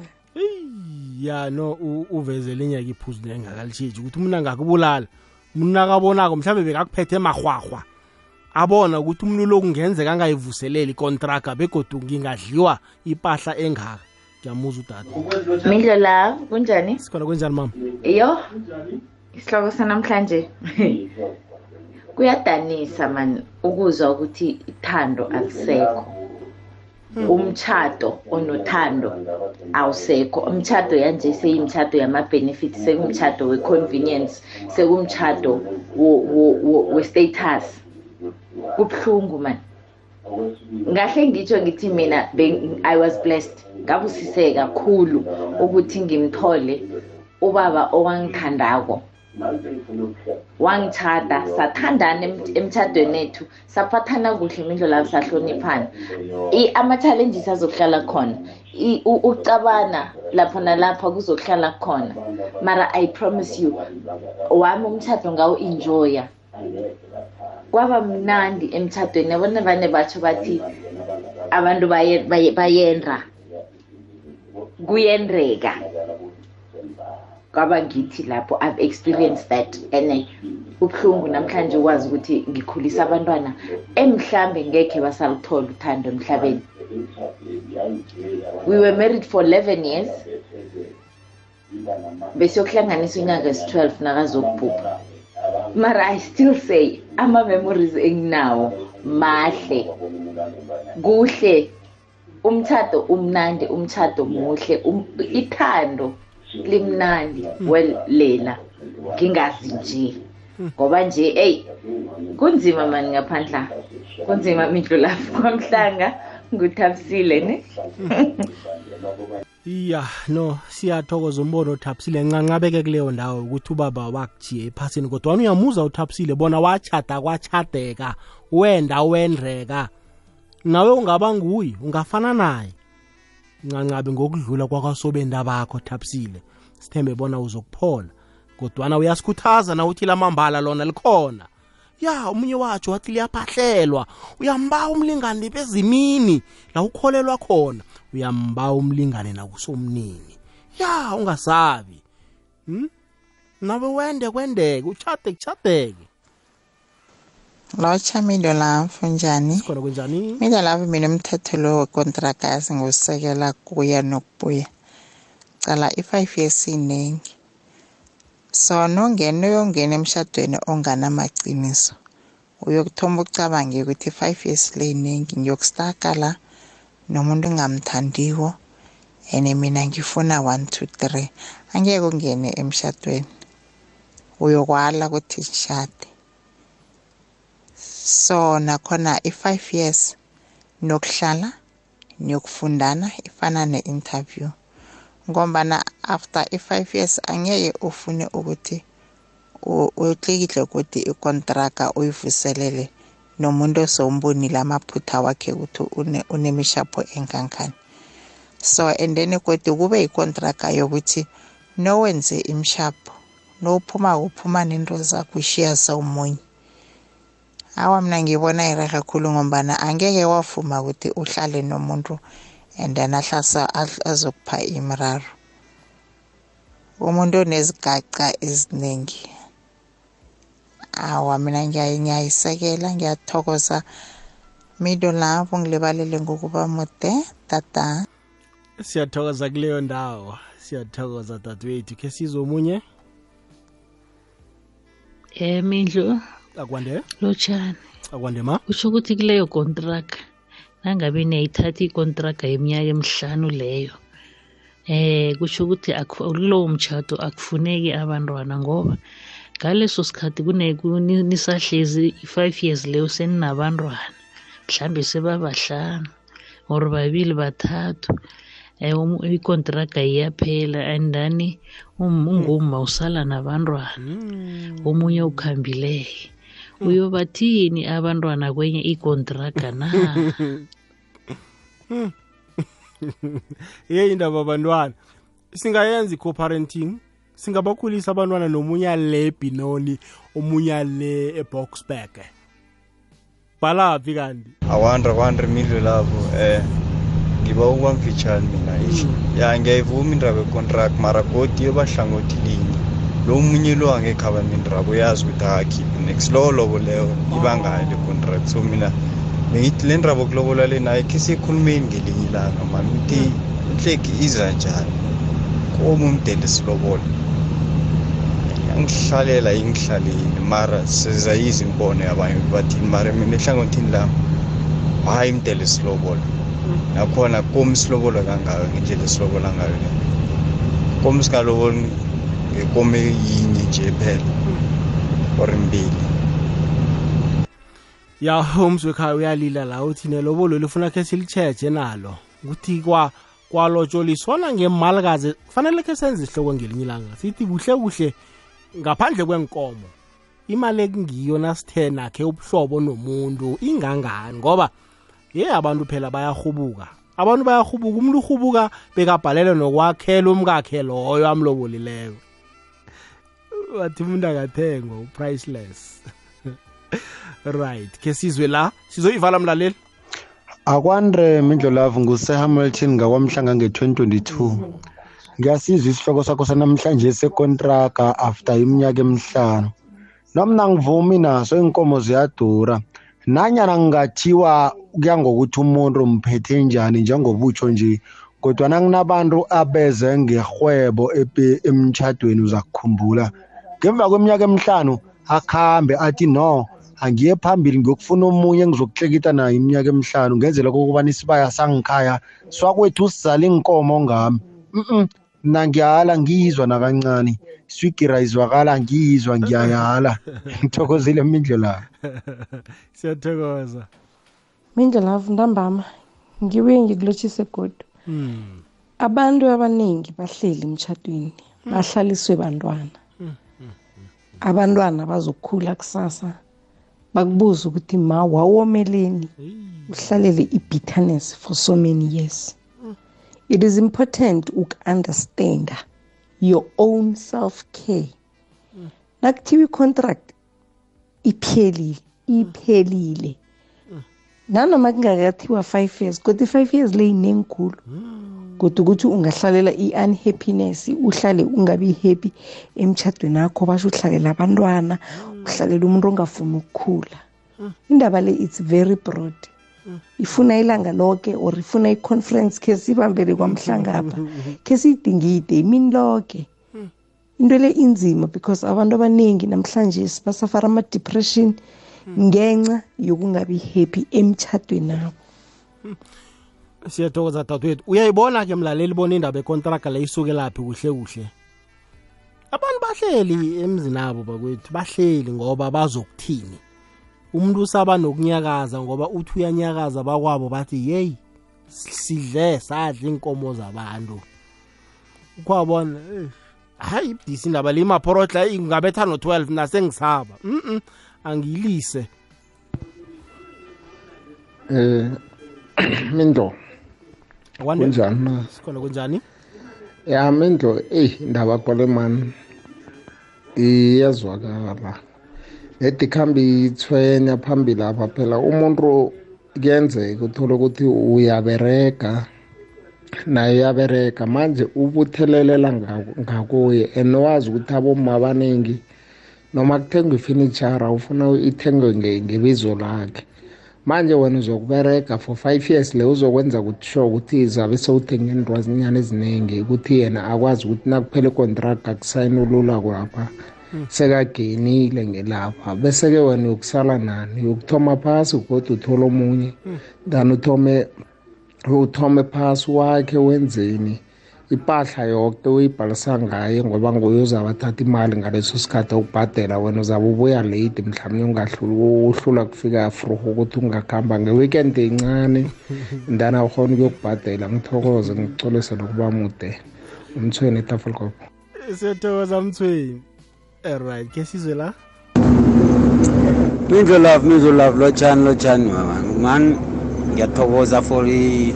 Ya no u- uveze linyaka iphuzu lengakalitshitshi ukuthi umuntu angakubulala umuntu nakabonako mhlawumbe bekakuphethe marhwarhwa abona ukuthi umuntu lo kungenzeka angayivuseleli ikontraga begodu ngingadliwa ipahla engaka. Ngiyamuza udade
mindlo la kunjani?
Sikhona kwenjani mama?
Iyo isihloko sanamhlanje. Kuyadanisa man ukuzwa ukuthi ithando alisekho umtshato onothando awusekho. Umtshato yanje seyimtshato yama-benefit sekumtshato we-convenience wo- we-status. Kubuhlungu man. Ngahle ngitsho ngithi mina i was blessed. Ngabusise kakhulu ukuthi ngimthole ubaba owangithandako. Wangitshada sathandana em- emtshadweni ethu saphathana kuhle imindlo lapho sahloniphana. I- ama-challenges azokuhlala khona. I- u- ukucabana lapho nalapha kuzokuhlala khona. Mara i promise you wami umtshado ngawu-enjoya kwaba mnandi emtshadweni yabona vane batsho bathi abantu baye- baye- bayenda kuyendreka. Kwaba ngithi lapho. I've experienced that. And ubuhlungu namhlanje ukwazi ukuthi ngikhulisa abantwana. Emhlambe ngekhe basaluthola uthando emhlabeni. We were married for 11 years. Besiyokuhlanganisa unyaka esi-12 nakazokubhubha. Mara i still say ama-memories enginawo mahle. Kuhle. Umtshado umnandi umtshado muhle um, ithando. Limnandi. Well lela ngingazi nje. Ngoba nje eyi kunzima mani ngaphandla? Kunzima mindlu lapho kwamhlanga. Nguthabisile ne?
Iya no siyathokoza umbono uthapsile ncanqabeke kuleyo ndawo ukuthi ubaba wakujiye ephasini kodwa wani uyamuza uthapsile bona wachata kwachadeka wenda wendreka. Nawe ungaba nguye ungafana naye. Ncancabe ngokudlula kwakwasobenda bakho thapsile. Sithembe bona uzokuphola kodwana uyasikhuthaza na uthi lamambala lona likhona? Ya omunye watsho wathi liyaphahlelwa. Uyambawa umlingane bezimini la ukholelwa khona. Uyambawa umlingane nakusomnini. Ya ungasabi. Hmm? nabe wende kwendeke uchade kuchadeke
lotsha milo lapho njani
khona kunjani?
Milo lapho mina umthetho lo wekontragasi ngusekela kuya nokubuya. Cala i-five years iningi so nongena uyongena emshadweni onganamaciniso uyokuthoma ucabange ukuthi i-five years le iningi ngiyokustaka la nomuntu engamthandiko and mina ngifuna one two three. Angeke ungene emshadweni uyokwala ukuthi ngishade. So nakhona i-five years nokuhlala niyokufundana ifana ne-interview. Ngombana after i-five years angeke ufune ukuthi utlikihle ukuthi ikontraga uyivuselele nomuntu osowumbonile amaphutha wakhe ukuthi unemishapho engangani. So and then kodwa kube yikontraga yokuthi nowenze imishapho nophuma uphuma nento zakho ushiya sawumunye awa mina ngibona irehe kakhulu ngombana angeke wavuma ukuthi uhlale nomuntu and then ahlasa azokupha imiraro umuntu onezigaca eziningi awa mina ngiyayisekela ngiyathokoza. Mido lapho ngilibalele ngokuba mude tata.
Siyathokoza kuleyo ndawo. Siyathokoza dadewethu. Khe sizwe omunye
um mindlu.
Akwande?
Lotshani
akwande ma?
Kusho ukuthi kuleyo kontraka nangabe niyayithatha ikontraka yeminyaka emihlanu leyo eh kusho ukuthi kulowo mtshato akufuneki abantwana ngoba ngaleso sikhathi nisahlezi i-five years leyo seninabantwana mhlambe sebabahlanu or babili bathathu um ikontraga iyaphela and then unguma usala nabantwana omunye ukhambileke uyobathini abantwana kwenye ikontraga na?
Ye indaba abantwana singayenza i-co-parenting singabakhulisa abantwana nomunye le ebinoli omunye le eboxburg balaphi kanti?
Awandra kwandra imidlo lapho eh ngiba ukuba mfitshane mina isho ya ngiyayivuma indaba yecontract mara godi yobahlangothi linye. Lo munye lo angekhe abami indaba uyazi ukuthi akakhiphi next. Lowo lobo leyo ibangayo le contract. So mina bengithi le ndaba okulobola le naye khe siyekhulumeni ngelinye ilanga mani ukuthi inhleki iza njani? Komu umdele silobola. Yangihlalela ingihlalile mara sizayiza imbono yabanye ukuthi bathini mara mina ehlangothini lami hayi imdele silobola. Nakhona komu silobola kangayo ngendlela esilobola ngayo le. Komu singaloboli ngekomo yinye nje phela. Or mbili.
Ya umzi wekhaya uyalila la uthi nelobolo lifuna khe silitsheje nalo. Ukuthi kwa kwalotsholiswana ngemalikazi kufanele khe senze isihloko ngelinye ilanga. Sithi kuhle kuhle ngaphandle kwenkomo imali ekungiyo nasithe nakhe ubuhlobo nomuntu ingangani. Ngoba ye abantu phela bayahubuka. Abantu bayahubuka umuntu uhubuka bekabhalele nokwakhela umkakhe loyo amlobolileyo wathi umuntu akathengwa upriceless. Right ke sizwe la sizoyivala mlaleli?
Akwandre mindlolavu ngusehamilton ngakwamhlanga nge-2022 ngiyasizwa isihloko sakho sanamhlanje sekontraga after iminyaka emihlanu. Nomna ngivumi naso inkomo ziyadura. Nanyana ngingathiwa kuya ngokuthi umuntu umphethe njani njengobutsho nje kodwa nakunabantu abeze ngerhwebo emtshadweni uza kukhumbula ngemva kweminyaka emihlanu akhambe athi no angiye phambili ngiyokufuna omunye engizokuhlekita naye iminyaka emihlanu ngenzela kokubana isibaya sangikhaya swakwethu sizala inkomo ngami. Mm mna ngiyala ngiyizwa nakancane iswigira izwakala ngiyizwa ngiyayala. Ngithokozile mindlela
siyathokoza.
Mindlelavu ntambama
ngibuye ngikulotshise godu.
Mm.
abantu abaningi bahleli emtjhadweni bahlaliswe bantwana. Abantwana bazokhula kusasa. Bakubuza ukuthi ma wawomeleni uhlalele i-bitterness for so many years. It is important uku-understanda your own self-care. Nakuthiwa i-contract iphelile iphelile. Nanoma kungakathiwa five years kodwa i-five years le yinengikhulu kodwa ukuthi ungahlalela i-unhappiness uhlale ungabi happy emtshadweni akho basho uhlalela abantwana uhlalela umuntu ongafuni ukukhula. Indaba le it's very broad. Ifuna ilanga lonke or ifuna i-conference khe sibambele kwamhlangapha khe siyidingide imini lonke into le inzima because abantu abaningi namhlanje basafara ama-depression ngenxa yokungabi happy emtshadweni abo
siyathokoza dadwethu. Uyayibona ke mlaleli bona indaba ekontraka le isukelaphi kuhle kuhle? Abantu bahleli emzini abo bakwethu bahleli ngoba bazokuthini? Umuntu usaba nokunyakaza ngoba uthi uyanyakaza bakwabo bathi yeyi sidle sadla inkomo zabantu. Ukwabona eh, hayi ibudisi indaba le imaphorotla ingabetha no-12 nasengisaba. Mm angiyilise.
Eh Mindo
Wande-
kunjani? Na
sikhona kunjani?
Ya Mindo ey indaba kwale man iyazwakala edi khambi ithwenya phambili apha phela umuntu kuyenzeka uthole ukuthi uyaberega naye uyaberega. Manje ubuthelelela ngaku- ngakuye and wazi ukuthi aboma abaningi noma kuthengwa ifinichara ufuna ithengwe nge- ngebizo lakhe. Manje wena uzokuberega for five years le uzokwenza ukuthi sure ukuthi izabe sewuthenge intwazinyana eziningi ukuthi yena akwazi ukuthi nakuphela ikontract akusayini ulula kwapha sekagenile ngelapha. Bese-ke wena uyokusala nani? Uyokuthoma phasi kodwa uthole omunye? Then uthome uthome phasi wakhe wenzeni? Ipahla yoke uyibhalisa ngaye ngoba nguye uzabe athatha imali ngaleso sikhathi ukubhadela wena uzabe ubuya late mhlawumbe ungahluli uhlula kufika fruhu ukuthi ungakuhamba nge-weekend encane ndana ukhona ukuyokubhadela ngithokoze ngikucolise nokuba mude. Umthweni etafelkop
siyathokoza mthweni alright ke sizwe la?
Mindlo love, mindlo love, lotshani lotshani mama. Man, ngiyathokoza for i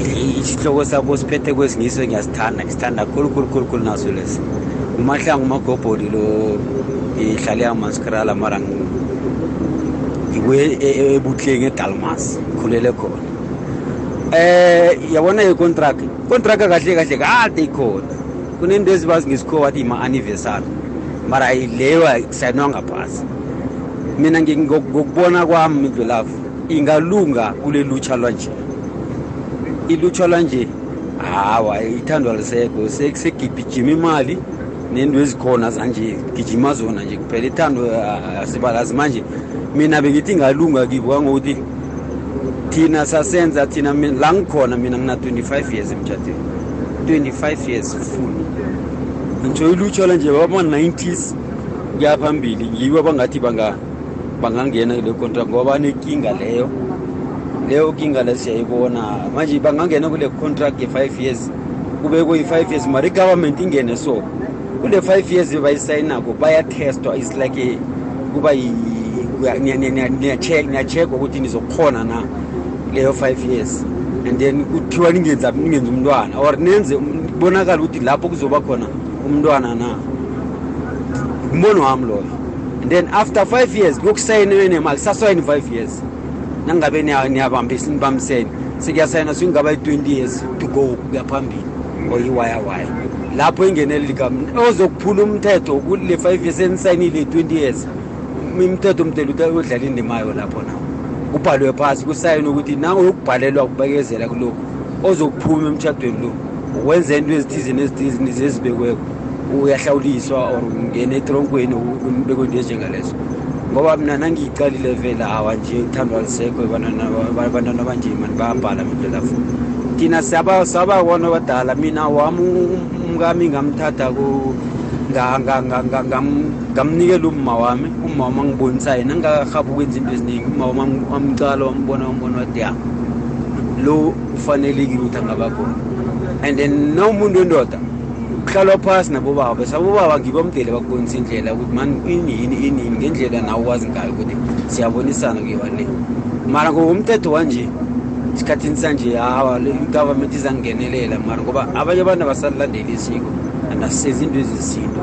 i- isihloko sabo siphethe kwesingiso ngiyasithanda ngisithanda khulu khulu khulu khulu naso lesi umahlangu magobholi lo ihlale yamaskrala mara ngi- ngibuye e- e- ebuhlenge edalmas khulele khona eh yabona i-contract contract kahle kahle kade ikhona kunento ezibazi ngesikhowa athi ima-anniversary mara leyo kusayinwa ngaphasi mina ngi- ngok- ngokubona kwami mindlulavu ingalunga kule lutsha lwanje ilutsha lanje hawa ithandwa lisekho. Se- segijima imali nento ezikhona zanje gijima zona nje kuphela. Ithando asibalazi manje. Mina bengithi ngalunga kibo kangokuthi thina sasenza thina la ngikhona mina ngina 25 years emtshatweni 25 years full. Ngitsho ilutsha lanje bama-90s kuya phambili bangathi abangathi banga- bangangena kule contract ngoba banenkinga leyo leyo kinga le siyayibona. Manje bangangena kule contract ye-five years kube kuyi-five years mara i-government ingene so kule five years bayisayinako bayatestwa. Is like a- kuba niyachekwa ukuthi nizokhona na leyo five years. And then kuthiwa ningenza ningenza umntwana or nenze kubonakala ukuthi lapho kuzoba khona umntwana na. Umbono wami loyo. And then after five years kuyokusayiniwe nemali sasayini five years. Nangabe niya- niyabambisa nibambisene. Sekuyasayina sekungaba i-twenty years to go kuya phambili. Or iwayawaya lapho ingenele ligama ozokuphula umthetho kule five years enisayinile i-twenty years. Imithetho mdela udlala indimayo lapho na. Kubhalwe phasi kusayini ukuthi nango yokubhalelwa ukubekezela kulokhu. Ozokuphuma emtshadweni lo. Wenza into ezithize nezithize ezibekweko uyahlawuliswa or ungena etronkweni ubekwe into ezinjengalezo ngoba mina nangiyicalile vela awa nje uthandwa lisekho abantwana mani bayabhala mindlela futhi. Thina sababona badala mina wami um- umkami ngamthatha ngamnikela umma wami. Umma wami angibonisa yena ngingakahabi ukwenza into eziningi. Umma wami amcala wambona wambona wathi ya lo ufanelekile ukuthi angaba khona and then na umuntu wendoda kuhlalwa phasi nabobaba. Bese abobaba ngibo mdele bakubonisa indlela ukuthi mani ini yini ini yini ngendlela nawe wazi ngayo ukuthi siyabonisana kuyiwa le. Mara ngokomthetho wanje esikhathini sanje hawa i-government izangenelela mara ngoba abanye abantu abasalilandeli isiko andasisezi into ezesintu.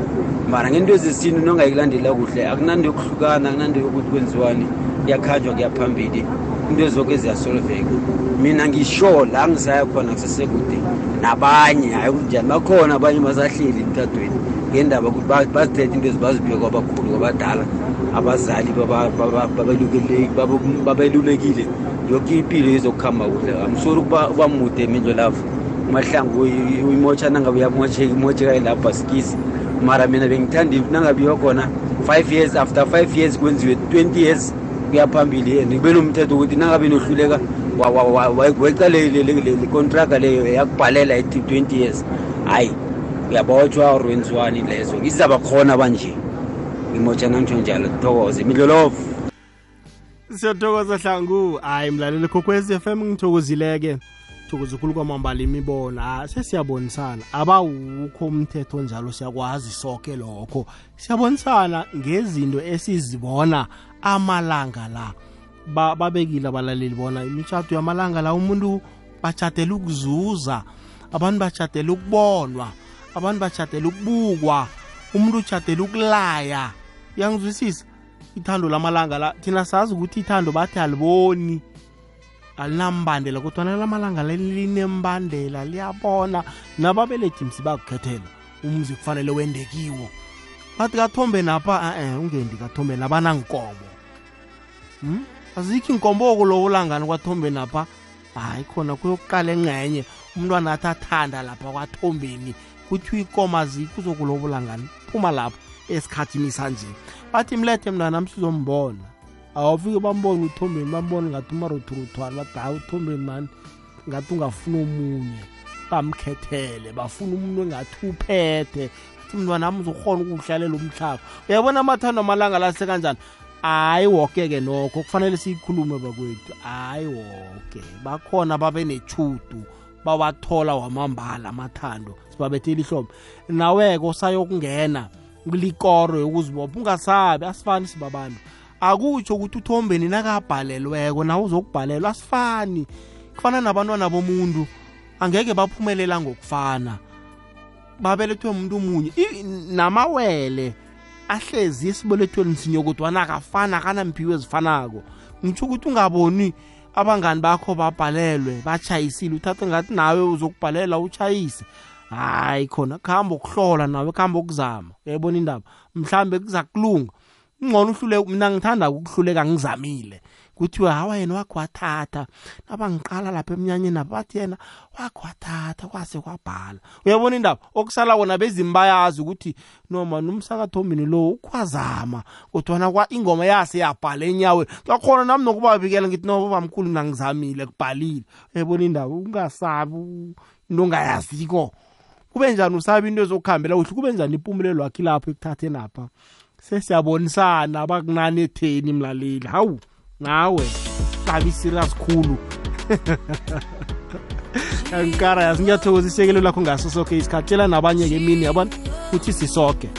Mara ngento ezesintu nongayikulandela kuhle akunanto yokuhlukana akunanto yokuthi kwenziwani kuyakhanjwa kuyaphambili into ezoke ziyasolveka mina ngisho la ngisaya khona kusesekude. Nabanye hayi kunjani bakhona abanye basahleli emtadweni ngendaba ukuthi ba- bazithethe into ezibaziphiwe kwabakhulu kwabadala abazali babelulekile- yoke impilo izokuhamba kuhle. Amsori ukuba uba mude mindlo lavo umahlangu uyi- uyimotsha nangabe uyamotsheka imotsheka ilapha asikisi mara mina bengithanda nangabe iyokhona five years after five years kwenziwe twenty years kuya phambili and kube nomthetho ukuthi nangabe nohluleka weca lecontraga leyo yakubhalela ethi twenty years. Hhayi uyabotshwa or wenziwani lezo izaba khona banje. Ngimotshana nangisho njalo thokoze midlolovo
siyathokoza hlangu. Hayi mlaleli khokhwez f m ngithokozileke. Thokoza ukhulu kwamambala imibono. Ah, sesiyabonisana. Abawukho umthetho njalo siyakwazi soke lokho. Siyabonisana ngezinto esizibona amalanga la. Babekile abalaleli bona imitshato yamalanga la umuntu bachatela ukuzuza abantu bachatela ukubonwa abantu bachatela ukubukwa umuntu uchatela ukulaya. Uyangizwisisa? Ithando lamalanga la thina sazi ukuthi ithando bathi aliboni alinambandela kodwa nalamalanga linembandela liyabona. Nababelethi msi bakukhethela umzi kufanele wendekiwo bathi kathombe napha e ungendi kathombe nabanankomo hmm? azikho inkomboko lowo langani kwathombe napha. Hayi khona kuyokuqala engcenye umntwana athi athanda lapha kwathombeni. Kuthiwa ikomo azikho uzokulobola ngani phuma lapho esikhathini sanje. Bathi mlethe mntwana msizombona awufike bambone uthombeni bambone ngathi umarothuruthwana bathi hayi uthombeni mani ngathi ungafuna omunye. Bamkhethele bafuna umuntu engathi uphethe athi mntwana ami uzokhona ukuwuhlalela umhlaba. Uyabona amathando amalanga lase kanjani hayi woke-ke nokho kufanele siyikhulume bakwethu. Hayi woke. Bakhona babe nechudu bawathola wamambala amathando. Sibabethela ihlobo nawe-ke usayokungena kulikoro yokuzibopha ungasabi asifani sibabantu. Akutsho ukuthi uthombeni nakabhalelweko nawe uzokubhalelwa asifani. Kufana nabantwana bomuntu angeke baphumelela ngokufana. Babelethwe umuntu omunye. I- namawele ahlezi esibelethweni sinye kodwana akafana akanamphiwo ezifanako. Ngitsho ukuthi ungaboni abangani bakho babhalelwe batshayisile uthathe ngathi nawe uzokubhalela utshayise hayi khona kuhamba ukuhlola nawe kuhamba ukuzama. Uyayibona indaba? Mhlambe kuza kulunga. Ngcono uhluleka mina ngithanda ukuhluleka ngizamile. Kuthiwe hawa yena wakhe wathatha nabangiqala lapha emnyanyeni nabo bathi yena wakhe wathatha kwase kwabhala. Uyabona indaba? Okusala kona bezimi bayazi ukuthi noma nomsakathombini lo ukhwazama kodwana kwa ingoma yase yabhala enyaweni. Ngakhona nami nokubabikela ngithi no babamkhulu mina ngizamile kubhalile. Uyabona indaba? Ungasabi u- into ongayaziko. Kube njani usabe into ezokuhambela kuhle? Kube njani impumelelo wakhe lapho ekuthatheni apha sesiyabonisana bakunani etheni mlaleli. Hawu! nawe xabisile sikhulu yankara yazi ngiyathokoziseke lakho ngaso soke isikhatshela nabanye-ke emini yabona? Kuthi sisoke.